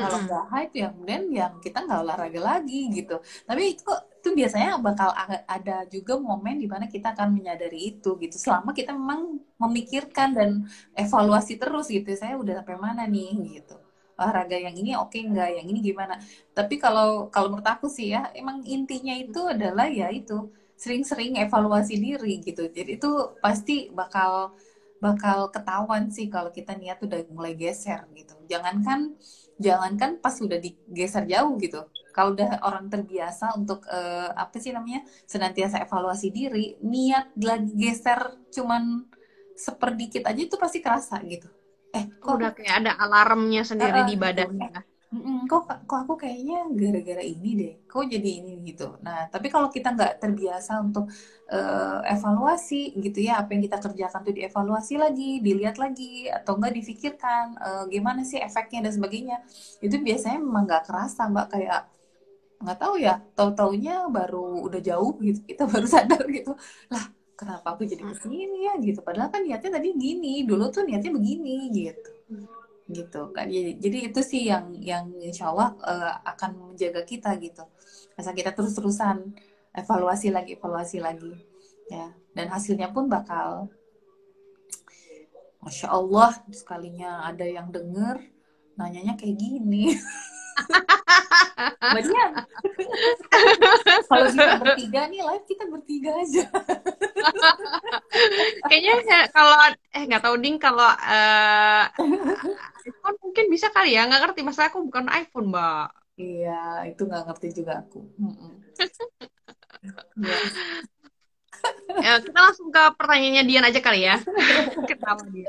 S2: Kalau nggak hype ya kemudian yang kita nggak olahraga lagi gitu. Tapi itu itu biasanya bakal ada juga momen di mana kita akan menyadari itu gitu. Selama kita memang memikirkan dan evaluasi terus gitu. Saya udah sampai mana nih gitu olahraga yang ini oke okay nggak yang ini gimana tapi kalau kalau menurut aku sih ya emang intinya itu adalah ya itu sering-sering evaluasi diri gitu jadi itu pasti bakal bakal ketahuan sih kalau kita niat udah mulai geser gitu jangankan jangankan pas sudah digeser jauh gitu. Kalau udah orang terbiasa untuk uh, apa sih namanya senantiasa evaluasi diri niat lagi geser cuman seperdikit aja itu pasti kerasa gitu.
S1: Eh kok udah kayak ada alarmnya sendiri uh, di badannya
S2: mm, kok kok aku kayaknya gara-gara ini deh kok jadi ini gitu. Nah tapi kalau kita nggak terbiasa untuk uh, evaluasi gitu ya apa yang kita kerjakan tuh dievaluasi lagi dilihat lagi atau enggak difikirkan uh, gimana sih efeknya dan sebagainya itu biasanya memang nggak kerasa mbak. Kayak nggak tahu ya tahu taunya baru udah jauh gitu kita baru sadar gitu. Lah kenapa aku jadi ke sini ya gitu? Padahal kan niatnya tadi gini dulu tuh niatnya begini gitu gitu kan jadi, jadi itu sih yang yang insya Allah uh, akan menjaga kita gitu asal kita terus terusan evaluasi lagi evaluasi lagi ya dan hasilnya pun bakal masya Allah sekalinya ada yang denger nanyanya kayak gini Banyak. Kalau kita bertiga nih live kita bertiga aja.
S1: Kayaknya kalau eh nggak tahu ding kalau uh, bisa kali ya nggak ngerti masa aku bukan iPhone mbak.
S2: Iya itu nggak ngerti juga aku.
S1: ya. ya, kita langsung ke pertanyaannya Dian aja kali ya. Ketawa dia.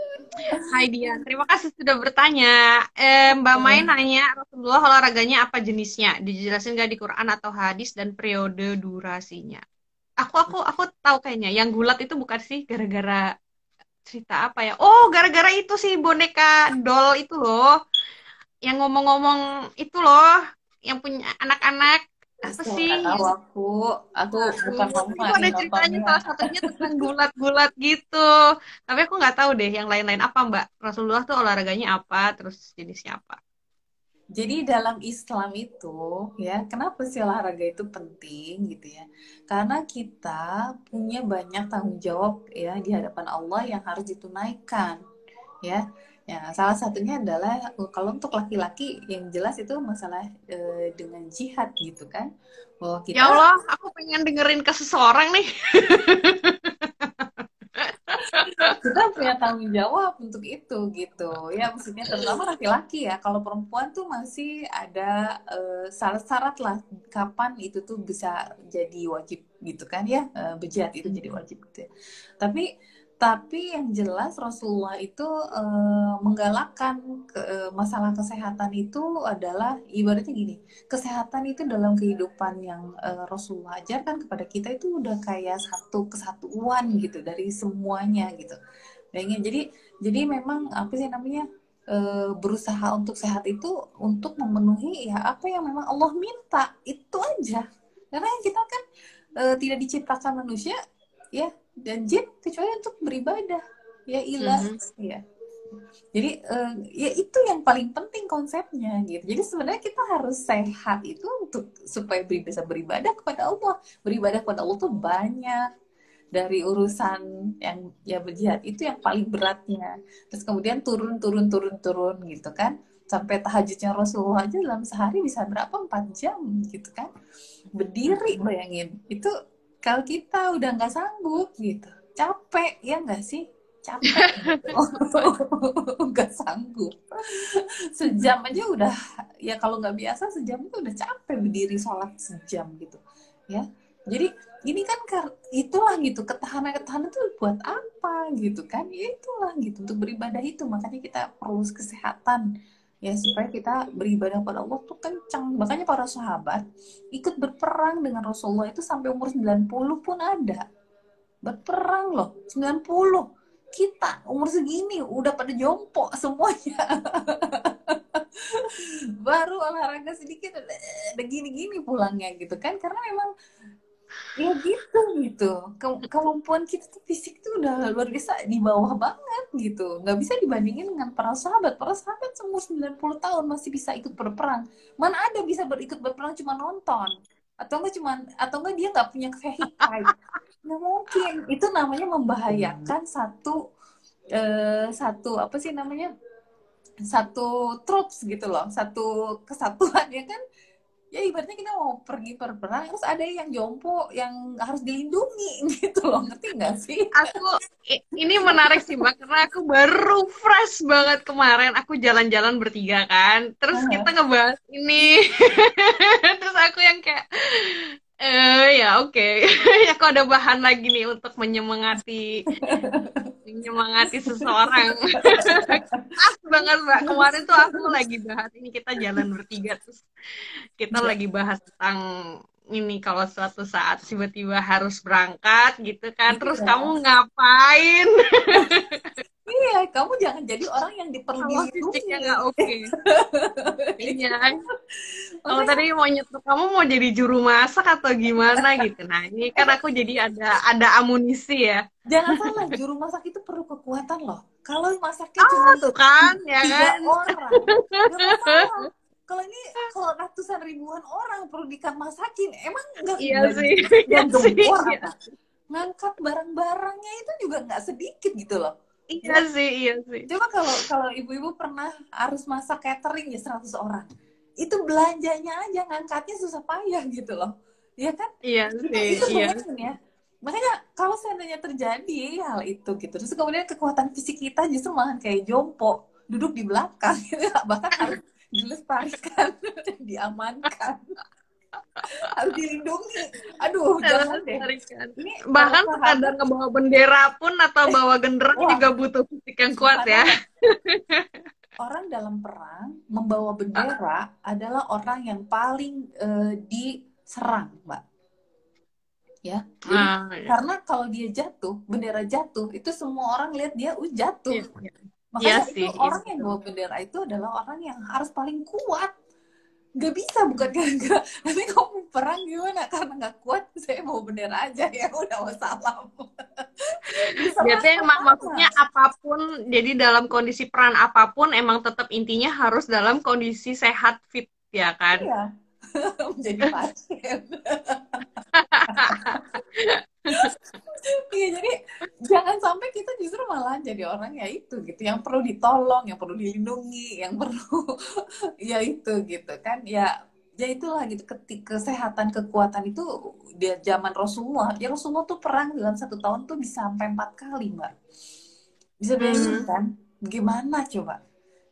S1: Hai Dian, terima kasih sudah bertanya. Eh, Mbak Mai nanya Rasulullah olahraganya apa jenisnya? Dijelasin nggak di Quran atau hadis dan periode durasinya? Aku aku aku tahu kayaknya. Yang gulat itu bukan sih gara-gara cerita apa ya? Oh, gara-gara itu sih boneka doll itu loh. Yang ngomong-ngomong itu loh, yang punya anak-anak apa sih?
S2: tahu aku, aku bukan.
S1: Itu ada ceritanya salah satunya tentang gulat-gulat gitu. Tapi aku nggak tahu deh yang lain-lain apa Mbak. Rasulullah tuh olahraganya apa, terus jenisnya apa?
S2: Jadi dalam Islam itu ya, kenapa sih olahraga itu penting gitu ya? Karena kita punya banyak tanggung jawab ya di hadapan Allah yang harus ditunaikan ya Ya, salah satunya adalah uh, kalau untuk laki-laki yang jelas itu masalah e, dengan jihad gitu kan.
S1: Bahwa kita Ya Allah, aku pengen dengerin ke seseorang nih.
S2: kita punya tanggung jawab untuk itu gitu. Ya, maksudnya terutama laki-laki ya. Kalau perempuan tuh masih ada syarat-syarat lah kapan itu tuh bisa jadi wajib gitu kan ya. E, berjihad itu jadi wajib gitu ya. Tapi tapi yang jelas Rasulullah itu uh, menggalakkan ke, uh, masalah kesehatan itu adalah ibaratnya gini kesehatan itu dalam kehidupan yang uh, Rasulullah ajarkan kepada kita itu udah kayak satu kesatuan gitu dari semuanya gitu. Bayangin, jadi jadi memang apa sih namanya uh, berusaha untuk sehat itu untuk memenuhi ya apa yang memang Allah minta itu aja. Karena kita kan uh, tidak diciptakan manusia ya dan jin kecuali untuk beribadah. Ya ilah. Mm -hmm. ya jadi uh, ya itu yang paling penting konsepnya gitu. Jadi sebenarnya kita harus sehat itu untuk supaya bisa beribadah kepada Allah. Beribadah kepada Allah tuh banyak. Dari urusan yang ya berjihad itu yang paling beratnya. Terus kemudian turun turun turun turun gitu kan. Sampai tahajudnya Rasulullah aja dalam sehari bisa berapa? Empat jam gitu kan. Berdiri bayangin. Itu kalau kita udah nggak sanggup gitu capek ya nggak sih? Capek. Gitu. nggak sanggup. Sejam aja udah ya kalau nggak biasa sejam itu udah capek berdiri sholat sejam gitu ya. Jadi ini kan itulah gitu ketahanan ketahanan itu buat apa gitu kan? Ya itulah gitu untuk beribadah itu. Makanya kita perlu kesehatan ya supaya kita beribadah pada Allah tuh kencang. Makanya para sahabat ikut berperang dengan Rasulullah itu sampai umur 90 pun ada. Berperang loh 90 kita umur segini udah pada jompo semuanya. Baru olahraga sedikit udah gini-gini pulangnya gitu kan. Karena memang ya gitu gitu. Ke kemampuan kita tuh fisik tuh udah luar biasa di bawah banget gitu. Nggak bisa dibandingin dengan para sahabat. Para sahabat semua 90 tahun masih bisa ikut berperang. Mana ada bisa berikut berperang cuma nonton? Atau enggak cuma atau enggak dia nggak punya vehicle nggak mungkin. Itu namanya membahayakan satu eh, satu apa sih namanya? Satu troops gitu loh. Satu kesatuan ya kan ya ibaratnya kita mau pergi berperang terus ada yang jompo yang harus dilindungi gitu loh. Ngerti nggak sih?
S1: Aku ini menarik sih mbak karena aku baru fresh banget kemarin. Aku jalan-jalan bertiga kan terus uh -huh. kita ngebahas ini. Terus aku yang kayak eh ya oke okay. ya kok ada bahan lagi nih untuk menyemangati menyemangati seseorang pas banget mbak kemarin tuh aku lagi bahas ini kita jalan bertiga terus kita ya. lagi bahas tentang ini kalau suatu saat tiba-tiba harus berangkat gitu kan terus ya. kamu ngapain
S2: iya kamu jangan jadi orang yang diperlindungi
S1: nggak oke okay. iya Kalau tadi mau nyetuk kamu mau jadi juru masak atau gimana gitu. Nah, ini kan aku jadi ada ada amunisi ya.
S2: Jangan salah, juru masak itu perlu kekuatan loh. Kalau masaknya oh, cuma
S1: tuh kan, ya kan?
S2: orang, kalau ini kalau ratusan ribuan orang perlu masakin, emang nggak
S1: iya sih,
S2: iya sih. Iya. Ngangkat barang-barangnya itu juga nggak sedikit gitu loh.
S1: Iya ya. sih, iya sih.
S2: Coba kalau kalau ibu-ibu pernah harus masak catering ya 100 orang itu belanjanya aja ngangkatnya susah payah gitu loh ya kan
S1: iya sih itu iya.
S2: ya makanya kalau seandainya terjadi hal itu gitu terus kemudian kekuatan fisik kita justru malah kayak jompo duduk di belakang gitu, bahkan harus dilestarikan diamankan harus dilindungi aduh jangan deh
S1: ini bahkan sekadar ngebawa bendera pun atau bawa genderang juga butuh fisik yang kuat ya
S2: orang dalam perang membawa bendera adalah orang yang paling uh, diserang, Mbak. Ya, Jadi, ah, iya. karena kalau dia jatuh, bendera jatuh, itu semua orang lihat dia uh, jatuh. Iya, iya. Makanya iya itu sih, orang iya. yang bawa bendera itu adalah orang yang harus paling kuat nggak bisa bukan gara-gara. Nanti kamu perang gimana? Karena nggak kuat saya mau bendera aja. Ya udah wassalam.
S1: Jadi emang maksudnya apa pun jadi dalam kondisi peran apa pun emang tetap intinya harus dalam kondisi sehat fit ya kan?
S2: Iya. Menjadi pasien Iya jadi jangan sampai kita justru malah jadi orang ya itu gitu yang perlu ditolong, yang perlu dilindungi, yang perlu ya itu gitu kan. Ya ya itulah gitu ketika kesehatan kekuatan itu di zaman Rasulullah. Ya Rasulullah tuh perang dalam satu tahun tuh bisa sampai empat kali mbak. Bisa bayangin hmm. kan? Gimana coba?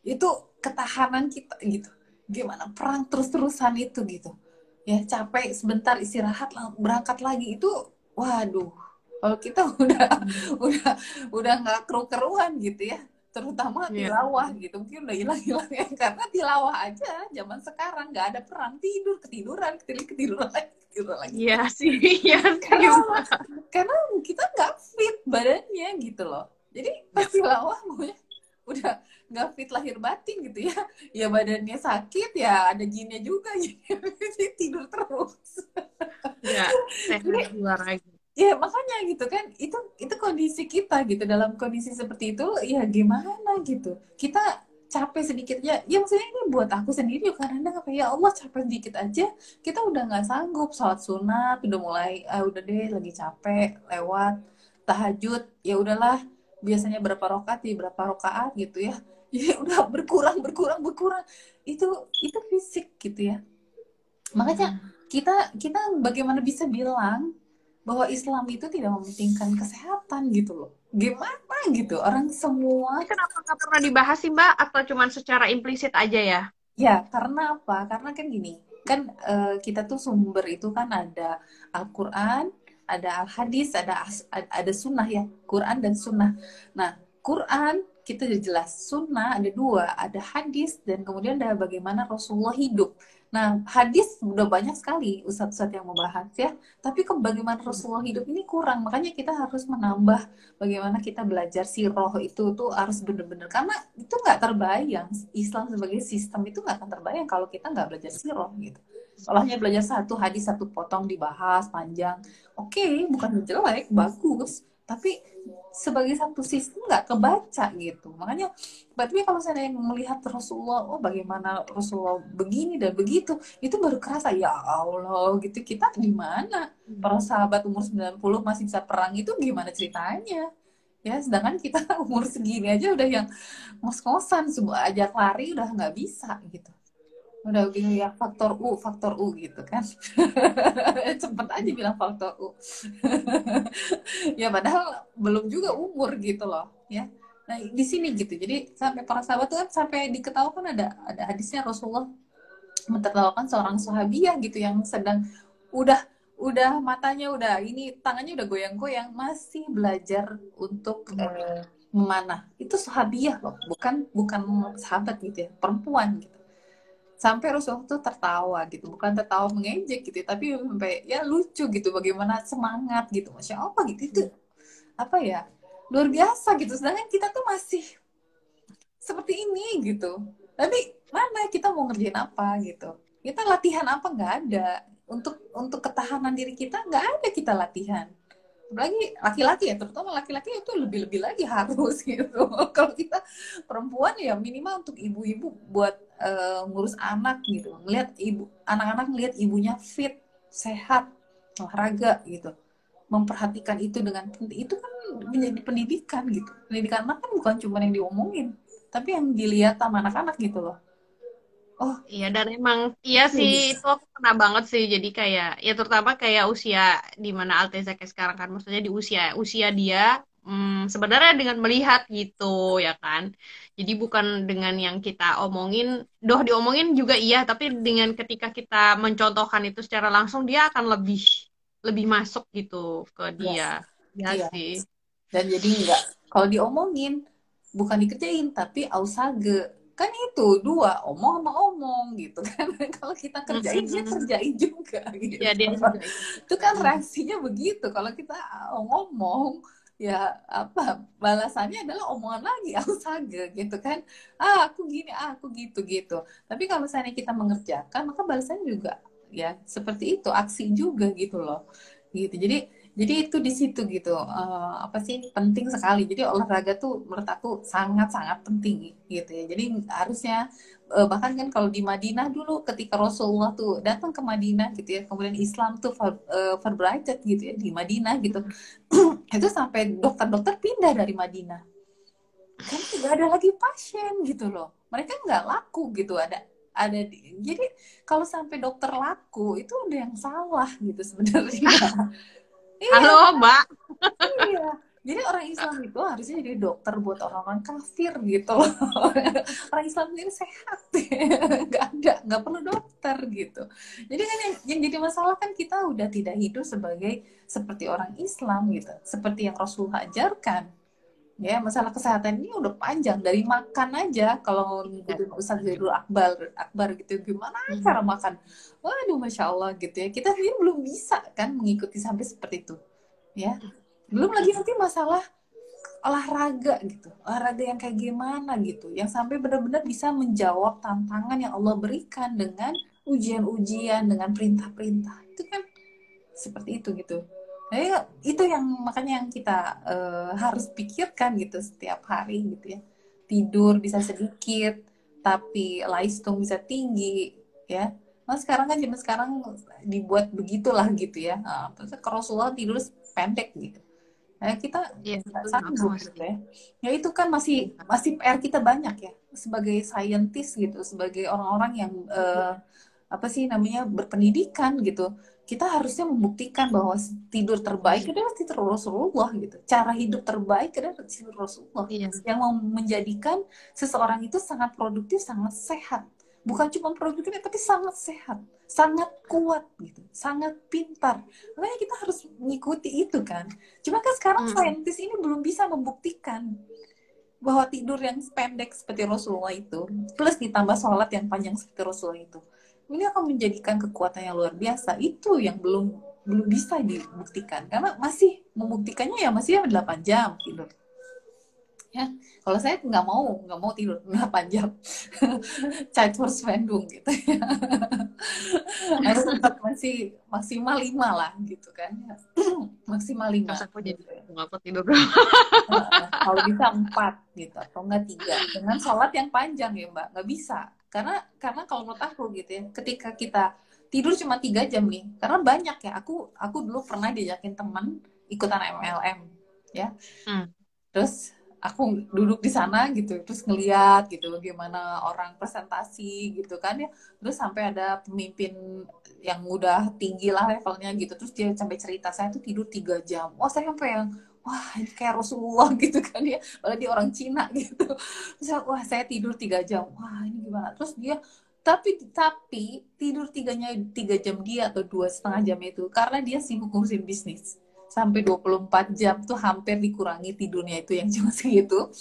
S2: Itu ketahanan kita gitu. Gimana perang terus-terusan itu gitu. Ya capek sebentar istirahat berangkat lagi. Itu waduh kalau kita udah udah udah nggak keru-keruan gitu ya terutama yeah. tilawah gitu. Mungkin udah hilang-hilang ya karena tilawah aja zaman sekarang nggak ada perang tidur ketiduran ketidur ketiduran lagi ketiduran lagi.
S1: Iya sih iya
S2: karena, karena kita nggak fit badannya gitu loh. Jadi pas tilawah gue udah nggak fit lahir batin gitu ya. Ya badannya sakit ya ada jinnya juga jadi tidur terus.
S1: Ya luar lagi
S2: ya makanya gitu kan itu itu kondisi kita gitu. Dalam kondisi seperti itu ya gimana gitu. Kita capek sedikit ya ya maksudnya ini buat aku sendiri karena apa ya? Allah capek sedikit aja kita udah nggak sanggup. Sholat sunat udah mulai ah, udah deh lagi capek lewat tahajud. Ya udahlah biasanya berapa rokat di berapa rokaat gitu ya ya udah berkurang berkurang berkurang itu itu fisik gitu ya makanya hmm. kita kita bagaimana bisa bilang bahwa Islam itu tidak mementingkan kesehatan gitu loh. Gimana gitu orang semua.
S1: Kenapa nggak pernah dibahas sih Mbak? Atau cuma secara implisit aja ya?
S2: Ya karena apa? Karena kan gini, kan uh, kita tuh sumber itu kan ada Al-Quran, ada Al-Hadis, ada ada Sunnah ya, Quran dan Sunnah. Nah Quran kita udah jelas, Sunnah ada dua, ada hadis dan kemudian ada bagaimana Rasulullah hidup. Nah, hadis udah banyak sekali ustadz-ustadz yang membahas ya. Tapi ke bagaimana Rasulullah hidup ini kurang. Makanya kita harus menambah bagaimana kita belajar roh itu tuh harus bener-bener. Karena itu nggak terbayang. Islam sebagai sistem itu nggak akan terbayang kalau kita nggak belajar roh gitu. Soalnya belajar satu hadis, satu potong dibahas panjang. Oke, okay, bukan jelek, bagus tapi sebagai satu sistem nggak kebaca gitu. Makanya tapi kalau saya melihat Rasulullah oh bagaimana Rasulullah begini dan begitu itu baru kerasa ya Allah gitu kita di mana para sahabat umur 90 masih bisa perang itu gimana ceritanya? Ya sedangkan kita umur segini aja udah yang ngos-ngosan sebuah ajak lari udah nggak bisa gitu udah gitu ya faktor U faktor U gitu kan. Cepet aja bilang faktor U. Ya padahal belum juga umur gitu loh ya. Nah di sini gitu. Jadi sampai para sahabat tuh kan sampai diketahukan ada ada hadisnya Rasulullah mentertawakan seorang sahabiah gitu yang sedang udah udah matanya udah ini tangannya udah goyang-goyang masih belajar untuk eh, memanah. Itu sahabiah loh bukan bukan sahabat gitu ya perempuan gitu sampai Rasulullah tuh tertawa gitu. Bukan tertawa mengejek gitu tapi sampai ya lucu gitu bagaimana semangat gitu. Masya Allah gitu. Itu apa ya? Luar biasa gitu. Sedangkan kita tuh masih seperti ini gitu. Tapi mana kita mau ngerjain apa gitu? Kita latihan apa? Nggak ada. Untuk untuk ketahanan diri kita nggak ada kita latihan apalagi laki-laki ya terutama laki-laki itu lebih-lebih lagi harus gitu. Kalau kita perempuan ya minimal untuk ibu-ibu buat uh, ngurus anak gitu. Ngelihat ibu anak-anak ngelihat ibunya fit sehat olahraga gitu. Memperhatikan itu dengan itu kan menjadi pendidikan gitu. Pendidikan anak kan bukan cuma yang diomongin tapi yang dilihat sama anak-anak gitu loh
S1: Oh. Iya dan emang iya sih itu aku pernah banget sih jadi kayak ya terutama kayak usia di mana Alteza kayak sekarang kan maksudnya di usia usia dia hmm, sebenarnya dengan melihat gitu ya kan? Jadi bukan dengan yang kita omongin doh diomongin juga iya tapi dengan ketika kita mencontohkan itu secara langsung dia akan lebih lebih masuk gitu ke dia.
S2: Ya, ya sih. Dan jadi enggak kalau diomongin bukan dikerjain tapi ausage kan itu dua omong sama omong gitu kan. Kalau kita kerjain dia kerjain juga gitu. Ya, dia juga. itu kan reaksinya begitu kalau kita ngomong ya apa balasannya adalah omongan lagi saga gitu kan. Ah aku gini ah aku gitu gitu. Tapi kalau misalnya kita mengerjakan maka balasannya juga ya seperti itu aksi juga gitu loh gitu. Jadi jadi itu di situ gitu uh, apa sih penting sekali. Jadi olahraga tuh menurut aku sangat sangat penting gitu ya. Jadi harusnya uh, bahkan kan kalau di Madinah dulu ketika Rasulullah tuh datang ke Madinah gitu ya kemudian Islam tuh uh, gitu ya di Madinah gitu. Itu sampai dokter-dokter pindah dari Madinah. Kan tidak ada lagi pasien gitu loh. Mereka nggak laku gitu ada ada di, jadi kalau sampai dokter laku itu udah yang salah gitu sebenarnya
S1: Iya. Halo, Mbak.
S2: iya. Jadi orang Islam itu harusnya jadi dokter buat orang-orang kafir gitu orang Islam ini sehat, nggak ada, nggak perlu dokter gitu. Jadi kan yang, yang jadi masalah kan kita udah tidak hidup sebagai seperti orang Islam gitu, seperti yang Rasulullah ajarkan ya masalah kesehatan ini udah panjang. Dari makan aja kalau ngikutin Ustaz Zaidul Akbar Akbar gitu gimana hmm. cara makan? Waduh masya Allah gitu ya. Kita sendiri belum bisa kan mengikuti sampai seperti itu ya. Belum lagi nanti masalah olahraga gitu. Olahraga yang kayak gimana gitu. Yang sampai benar-benar bisa menjawab tantangan yang Allah berikan dengan ujian-ujian dengan perintah-perintah. Itu kan seperti itu gitu Nah, itu yang makanya yang kita uh, harus pikirkan gitu setiap hari gitu ya. Tidur bisa sedikit, tapi lifestyle bisa tinggi ya. Nah, sekarang kan zaman sekarang dibuat begitulah gitu ya. Nah, terus Rasulullah tidur pendek gitu. Nah, kita ya, sanggup gitu ya. Ya itu kan masih masih PR kita banyak ya sebagai scientist gitu, sebagai orang-orang yang uh, apa sih namanya berpendidikan gitu kita harusnya membuktikan bahwa tidur terbaik adalah tidur Rasulullah gitu. Cara hidup terbaik adalah tidur Rasulullah iya. yang mau menjadikan seseorang itu sangat produktif, sangat sehat. Bukan cuma produktif tapi sangat sehat, sangat kuat gitu, sangat pintar. Makanya kita harus mengikuti itu kan. Cuma kan sekarang hmm. saintis ini belum bisa membuktikan bahwa tidur yang pendek seperti Rasulullah itu plus ditambah sholat yang panjang seperti Rasulullah itu ini akan menjadikan kekuatan yang luar biasa. Itu yang belum belum bisa dibuktikan. Karena masih membuktikannya ya masih ya 8 jam tidur. Ya kalau saya nggak mau nggak mau tidur 8 jam. Force Bandung gitu ya. Harus tetap masih maksimal lima lah gitu kan maksimal lima aku jadi
S1: nggak tidur
S2: kalau bisa empat gitu atau enggak tiga. Dengan sholat yang panjang ya mbak. Nggak bisa karena karena kalau menurut aku gitu ya ketika kita tidur cuma tiga jam nih karena banyak ya aku aku dulu pernah diajakin teman ikutan MLM ya. Hmm. terus aku duduk di sana gitu terus ngeliat gitu gimana orang presentasi gitu kan ya. Terus sampai ada pemimpin yang udah tinggi lah levelnya gitu terus dia sampai cerita saya tuh tidur tiga jam. Oh saya sampai yang wah ini kayak Rasulullah gitu kan ya padahal dia orang Cina gitu. Terus wah saya tidur tiga jam. Wah ini gimana? Terus dia tapi tapi tidur tiganya tiga jam dia atau dua setengah jam itu karena dia sibuk ngurusin bisnis. Sampai 24 jam tuh hampir dikurangi tidurnya itu yang cuma segitu.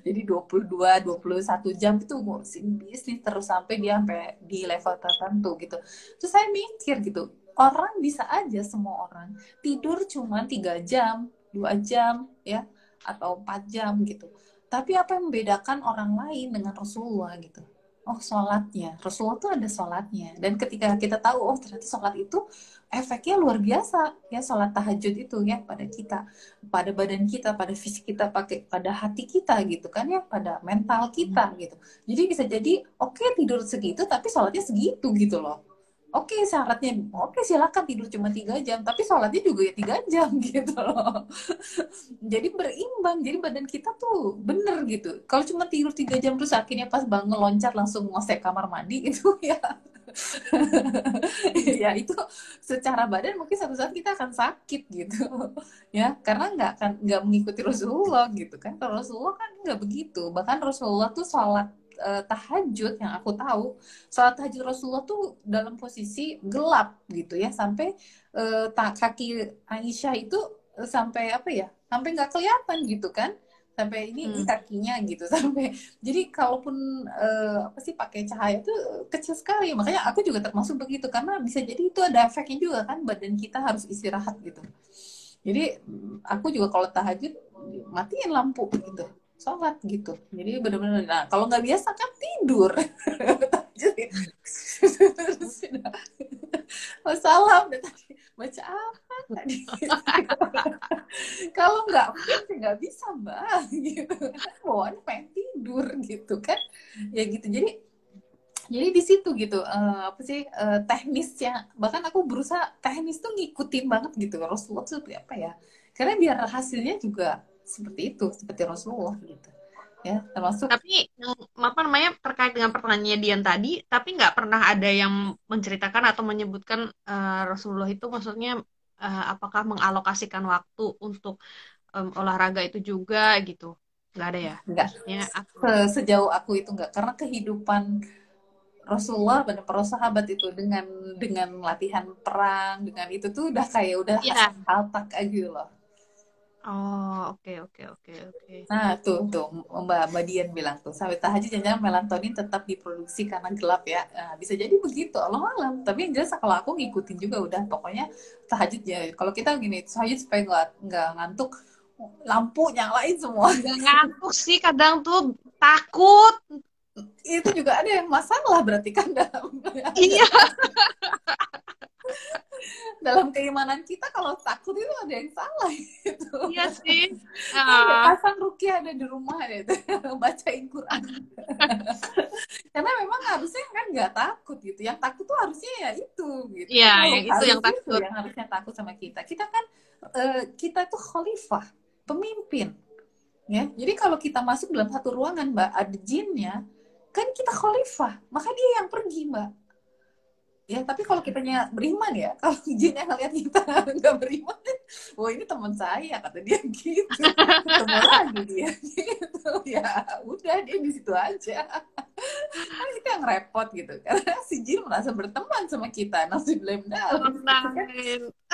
S2: Jadi 22 21 jam itu ngurusin bisnis terus sampai dia sampai di level tertentu gitu. Terus saya mikir gitu, orang bisa aja semua orang tidur cuma tiga jam dua jam ya atau empat jam gitu. Tapi apa yang membedakan orang lain dengan Rasulullah gitu? Oh sholatnya. Rasulullah tuh ada sholatnya. Dan ketika kita tahu oh ternyata sholat itu efeknya luar biasa ya sholat tahajud itu ya pada kita. Pada badan kita pada fisik kita pakai pada hati kita gitu kan ya pada mental kita gitu. Jadi bisa jadi oke okay, tidur segitu tapi sholatnya segitu gitu loh oke okay, syaratnya oke okay, silakan tidur cuma tiga jam tapi sholatnya juga ya tiga jam gitu loh. Jadi berimbang jadi badan kita tuh bener gitu. Kalau cuma tidur tiga jam terus akhirnya pas bangun loncat langsung ngosek kamar mandi itu ya. Ya itu secara badan mungkin satu saat kita akan sakit gitu ya. Karena nggak akan nggak mengikuti Rasulullah gitu kan. Kalau Rasulullah kan nggak begitu. Bahkan Rasulullah tuh sholat uh, tahajud yang aku tahu sholat tahajud Rasulullah tuh dalam posisi gelap gitu ya sampai uh, kaki Aisyah itu uh, sampai apa ya sampai nggak kelihatan gitu kan sampai ini, hmm. kakinya gitu sampai jadi kalaupun uh, apa sih pakai cahaya itu kecil sekali makanya aku juga termasuk begitu karena bisa jadi itu ada efeknya juga kan badan kita harus istirahat gitu jadi aku juga kalau tahajud matiin lampu gitu sholat gitu. Jadi benar-benar nah kalau nggak biasa kan tidur. Jadi salam baca apa tadi? Kalau nggak nggak bisa mbak. Gitu. Bawaannya pengen tidur gitu kan. Ya gitu. Jadi jadi di situ gitu uh, apa sih uh, teknisnya. Bahkan aku berusaha teknis tuh ngikutin banget gitu. Rasulullah seperti apa ya? Karena biar hasilnya juga seperti itu seperti Rasulullah gitu. Ya termasuk
S1: tapi apa namanya terkait dengan pertanyaannya Dian tadi tapi nggak pernah ada yang menceritakan atau menyebutkan uh, Rasulullah itu maksudnya uh, apakah mengalokasikan waktu untuk um, olahraga itu juga gitu. Nggak ada ya?
S2: Nggak. Ya aku... sejauh aku itu nggak. Karena kehidupan Rasulullah dan para sahabat itu dengan dengan latihan perang dengan itu tuh udah kayak udah ya. tak aja loh
S1: Oh, oke okay, oke okay, oke okay, oke. Okay.
S2: Nah, tuh tuh Mbak Mbak Dian bilang tuh, sampai tahajud jangan melatonin tetap diproduksi karena gelap ya. Nah, bisa jadi begitu, Allah malam. Tapi yang jelas kalau aku ngikutin juga udah pokoknya tahajud ya. Kalau kita gini, tahajud supaya nggak nggak ngantuk, lampu nyalain semua.
S1: Nggak ngantuk sih, kadang tuh takut.
S2: Itu juga ada yang masalah berarti kan dalam.
S1: Iya.
S2: dalam keimanan kita kalau takut itu ada yang salah gitu.
S1: Iya sih.
S2: Uh. Pasang rukia ada di rumah gitu, bacain Quran. Karena memang harusnya kan nggak takut gitu. Yang takut tuh harusnya ya itu gitu.
S1: Iya, yang itu yang takut.
S2: yang harusnya takut sama kita. Kita kan uh, kita tuh khalifah, pemimpin. Ya, jadi kalau kita masuk dalam satu ruangan, Mbak, ada jinnya, kan kita khalifah, maka dia yang pergi, Mbak ya tapi kalau kitanya beriman ya kalau jin yang ngeliat kita nggak beriman wah ini teman saya kata dia gitu. Ketemu lagi dia gitu. Ya udah dia di situ aja. Kan itu yang repot gitu. Karena si jin merasa berteman sama kita nasi blame dalam.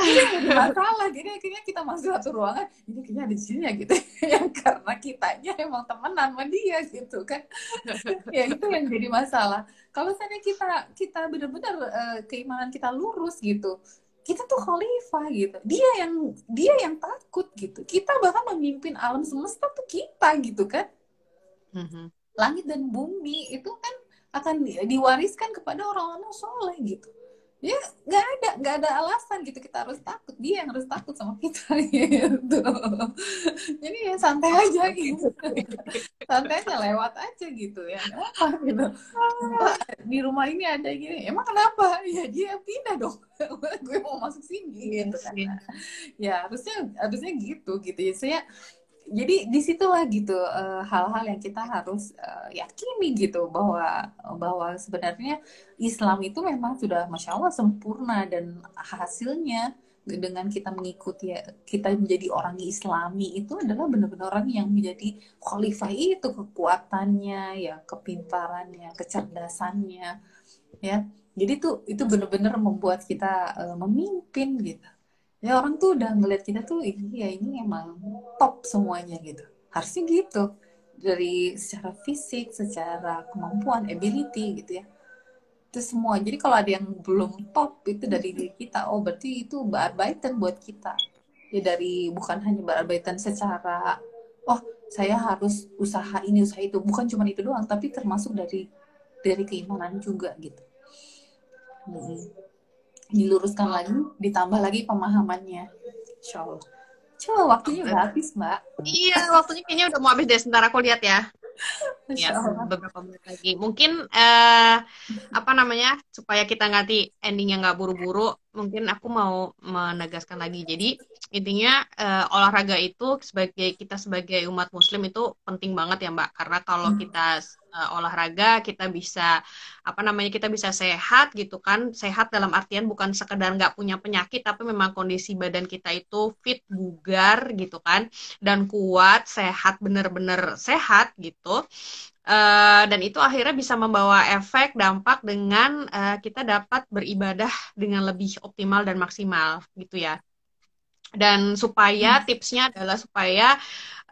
S2: Ini masalah. Jadi akhirnya kita masuk satu ruangan ini kayaknya ada jinnya gitu. Yang karena kitanya emang teman sama dia gitu kan. Ya itu yang jadi masalah kalau misalnya kita kita benar-benar uh, keimanan kita lurus gitu kita tuh khalifah gitu. Dia yang dia yang takut gitu. Kita bahkan memimpin alam semesta tuh kita gitu kan. Mm-hmm. langit dan bumi itu kan akan diwariskan kepada orang-orang soleh gitu ya nggak ada nggak ada alasan gitu. Kita harus takut. Dia yang harus takut sama kita gitu. Jadi ya santai aja gitu. Santai aja lewat aja gitu. Ya apa gitu. Di rumah ini ada gini? Emang kenapa? Ya dia pindah dong. Gue mau masuk sini gitu kan. ya harusnya harusnya gitu gitu. Ya saya jadi di situlah gitu uh, hal-hal yang kita harus uh, yakini gitu bahwa bahwa sebenarnya Islam itu memang sudah masya Allah sempurna dan hasilnya dengan kita mengikuti ya, kita menjadi orang Islami itu adalah benar-benar orang yang menjadi khalifah itu kekuatannya ya kepintarannya kecerdasannya ya. Jadi tuh itu benar-benar membuat kita uh, memimpin gitu ya orang tuh udah ngeliat kita tuh ini ya ini emang top semuanya gitu. Harusnya gitu. Dari secara fisik secara kemampuan ability gitu ya. Itu semua. Jadi kalau ada yang belum top itu dari diri kita. Oh berarti itu bearbaitan buat kita. Ya dari bukan hanya bearbaitan secara oh saya harus usaha ini usaha itu. Bukan cuma itu doang tapi termasuk dari dari keimanan juga gitu. Hmm. Diluruskan lagi ditambah lagi pemahamannya. Insya Allah coba waktunya udah habis mbak.
S1: Iya waktunya kayaknya udah mau habis deh sebentar aku lihat ya. Ya beberapa menit lagi. Mungkin uh, apa namanya supaya kita ngerti endingnya nggak buru-buru mungkin aku mau menegaskan lagi. Jadi intinya uh, olahraga itu sebagai kita sebagai umat muslim itu penting banget ya mbak. Karena kalau hmm. kita uh, olahraga kita bisa apa namanya kita bisa sehat gitu kan. Sehat dalam artian bukan sekedar nggak punya penyakit tapi memang kondisi badan kita itu fit bugar gitu kan. Dan kuat sehat bener-bener sehat gitu. Uh, dan itu akhirnya bisa membawa efek dampak dengan uh, kita dapat beribadah dengan lebih optimal dan maksimal gitu ya dan supaya hmm. tipsnya adalah supaya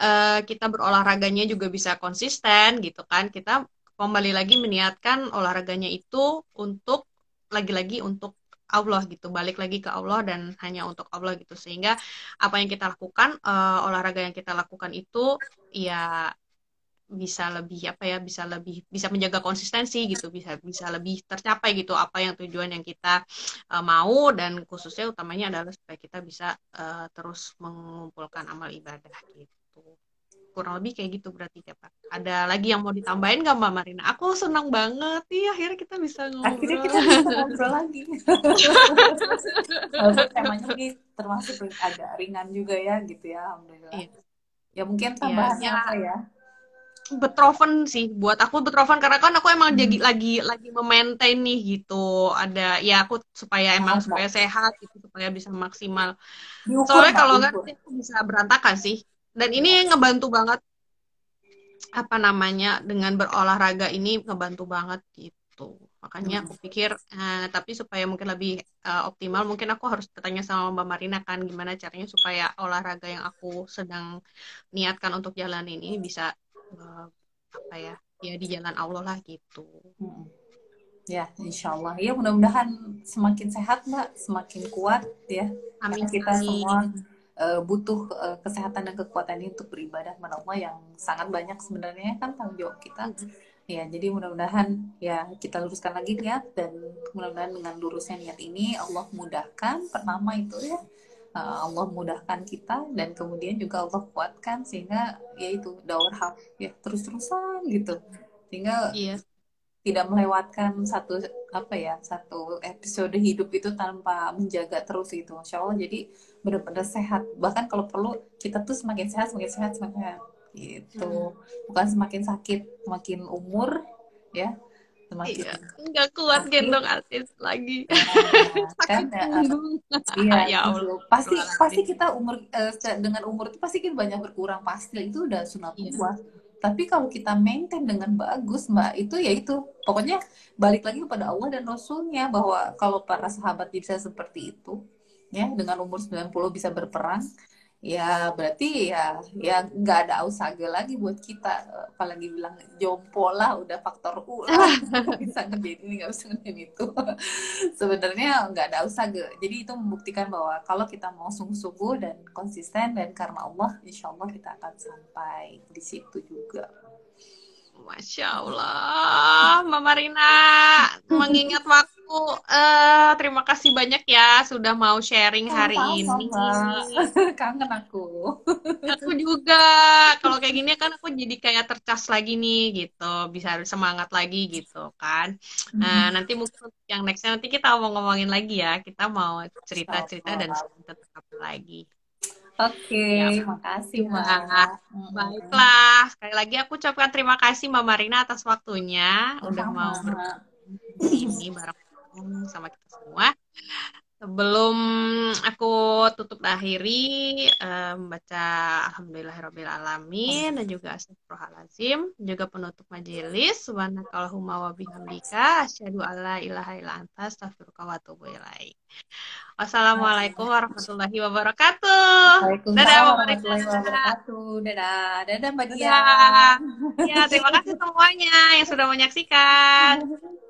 S1: uh, kita berolahraganya juga bisa konsisten gitu kan. Kita kembali lagi meniatkan olahraganya itu untuk lagi-lagi untuk Allah gitu. Balik lagi ke Allah dan hanya untuk Allah gitu. Sehingga apa yang kita lakukan uh, olahraga yang kita lakukan itu ya bisa lebih apa ya bisa lebih bisa menjaga konsistensi gitu bisa bisa lebih tercapai gitu apa yang tujuan yang kita uh, mau dan khususnya utamanya adalah supaya kita bisa uh, terus mengumpulkan amal ibadah gitu. Kurang lebih kayak gitu berarti ya Pak. Ada lagi yang mau ditambahin nggak Mbak Marina? Aku senang banget. Iya akhirnya kita bisa ngobrol
S2: akhirnya kita bisa ngobrol lagi. Walaupun temanya ini termasuk agak ringan juga ya gitu ya alhamdulillah. Iya. ya mungkin iya, tambahannya ya, apa ya
S1: Betroven sih buat aku Betroven. Karena kan aku emang hmm. jadi lagi lagi memaintain nih gitu. Ada ya aku supaya emang Masa. supaya sehat gitu supaya bisa maksimal. Diukur, soalnya kalau nggak aku bisa berantakan sih. Dan ini ngebantu banget apa namanya dengan berolahraga ini ngebantu banget gitu. Makanya aku hmm. pikir eh, tapi supaya mungkin lebih uh, optimal mungkin aku harus bertanya sama Mbak Marina kan gimana caranya supaya olahraga yang aku sedang niatkan untuk jalan ini bisa uh, apa ya ya di jalan Allah lah gitu hmm.
S2: ya Insya Allah ya mudah-mudahan semakin sehat mbak semakin kuat ya Amin. kita semua uh, butuh uh, kesehatan dan kekuatan ini untuk beribadah kepada Allah yang sangat banyak sebenarnya kan tanggung jawab kita hmm. Ya, jadi mudah-mudahan ya kita luruskan lagi niat dan mudah-mudahan dengan lurusnya niat ini Allah mudahkan pertama itu ya uh, Allah mudahkan kita dan kemudian juga Allah kuatkan sehingga yaitu daur hak ya terus-terusan gitu. Sehingga iya. tidak melewatkan satu apa ya satu episode hidup itu tanpa menjaga terus itu Insya Allah jadi benar-benar sehat. Bahkan kalau perlu kita tuh semakin sehat semakin sehat semakin sehat gitu. Hmm. bukan semakin sakit semakin umur ya
S1: semakin iya, nggak kuat sakit. gendong artis lagi.
S2: Nah, kan ya, iya ya Allah. pasti pasti kita umur uh, dengan umur itu pasti kita banyak berkurang pasti. Itu udah sunat iya. tapi kalau kita maintain dengan bagus mbak itu ya itu. Pokoknya balik lagi kepada Allah dan Rasulnya bahwa kalau para sahabat bisa seperti itu ya dengan umur 90 bisa berperang ya berarti ya ya nggak ada ausage lagi buat kita. Apalagi bilang jompo lah udah faktor U lah. Bisa ngerjain ini nggak bisa ngerjain itu. Sebenarnya nggak ada ausage. Jadi itu membuktikan bahwa kalau kita mau sungguh-sungguh dan konsisten dan karena Allah insya Allah kita akan sampai di situ juga.
S1: Masya Allah, Mama Rina mengingat waktu uh, terima kasih banyak ya sudah mau sharing hari oh, ini.
S2: Kangen aku.
S1: aku juga. Kalau kayak gini kan aku jadi kayak tercas lagi nih gitu, bisa semangat lagi gitu kan. Nah, hmm. nanti mungkin yang nextnya nanti kita mau ngomongin lagi ya. Kita mau cerita-cerita dan tetap lagi.
S2: Oke, okay, ya, makasih Mbak.
S1: Baiklah, sekali lagi aku ucapkan terima kasih Mbak Marina atas waktunya udah mau ini bareng sama kita semua. Sebelum aku tutup akhiri um, baca Alhamdulillahirrahmanirrahim dan juga Astagfirullahaladzim juga penutup majelis subhanakallahumma wa bihamdika asyhadu alla ilaha illa anta astaghfiruka wa atubu ilaik. Wassalamualaikum warahmatullahi wabarakatuh.
S2: Dadah warahmatullahi wabarakatuh. Dadah. Dadah Mbak Dia.
S1: Ya, terima kasih semuanya yang sudah menyaksikan.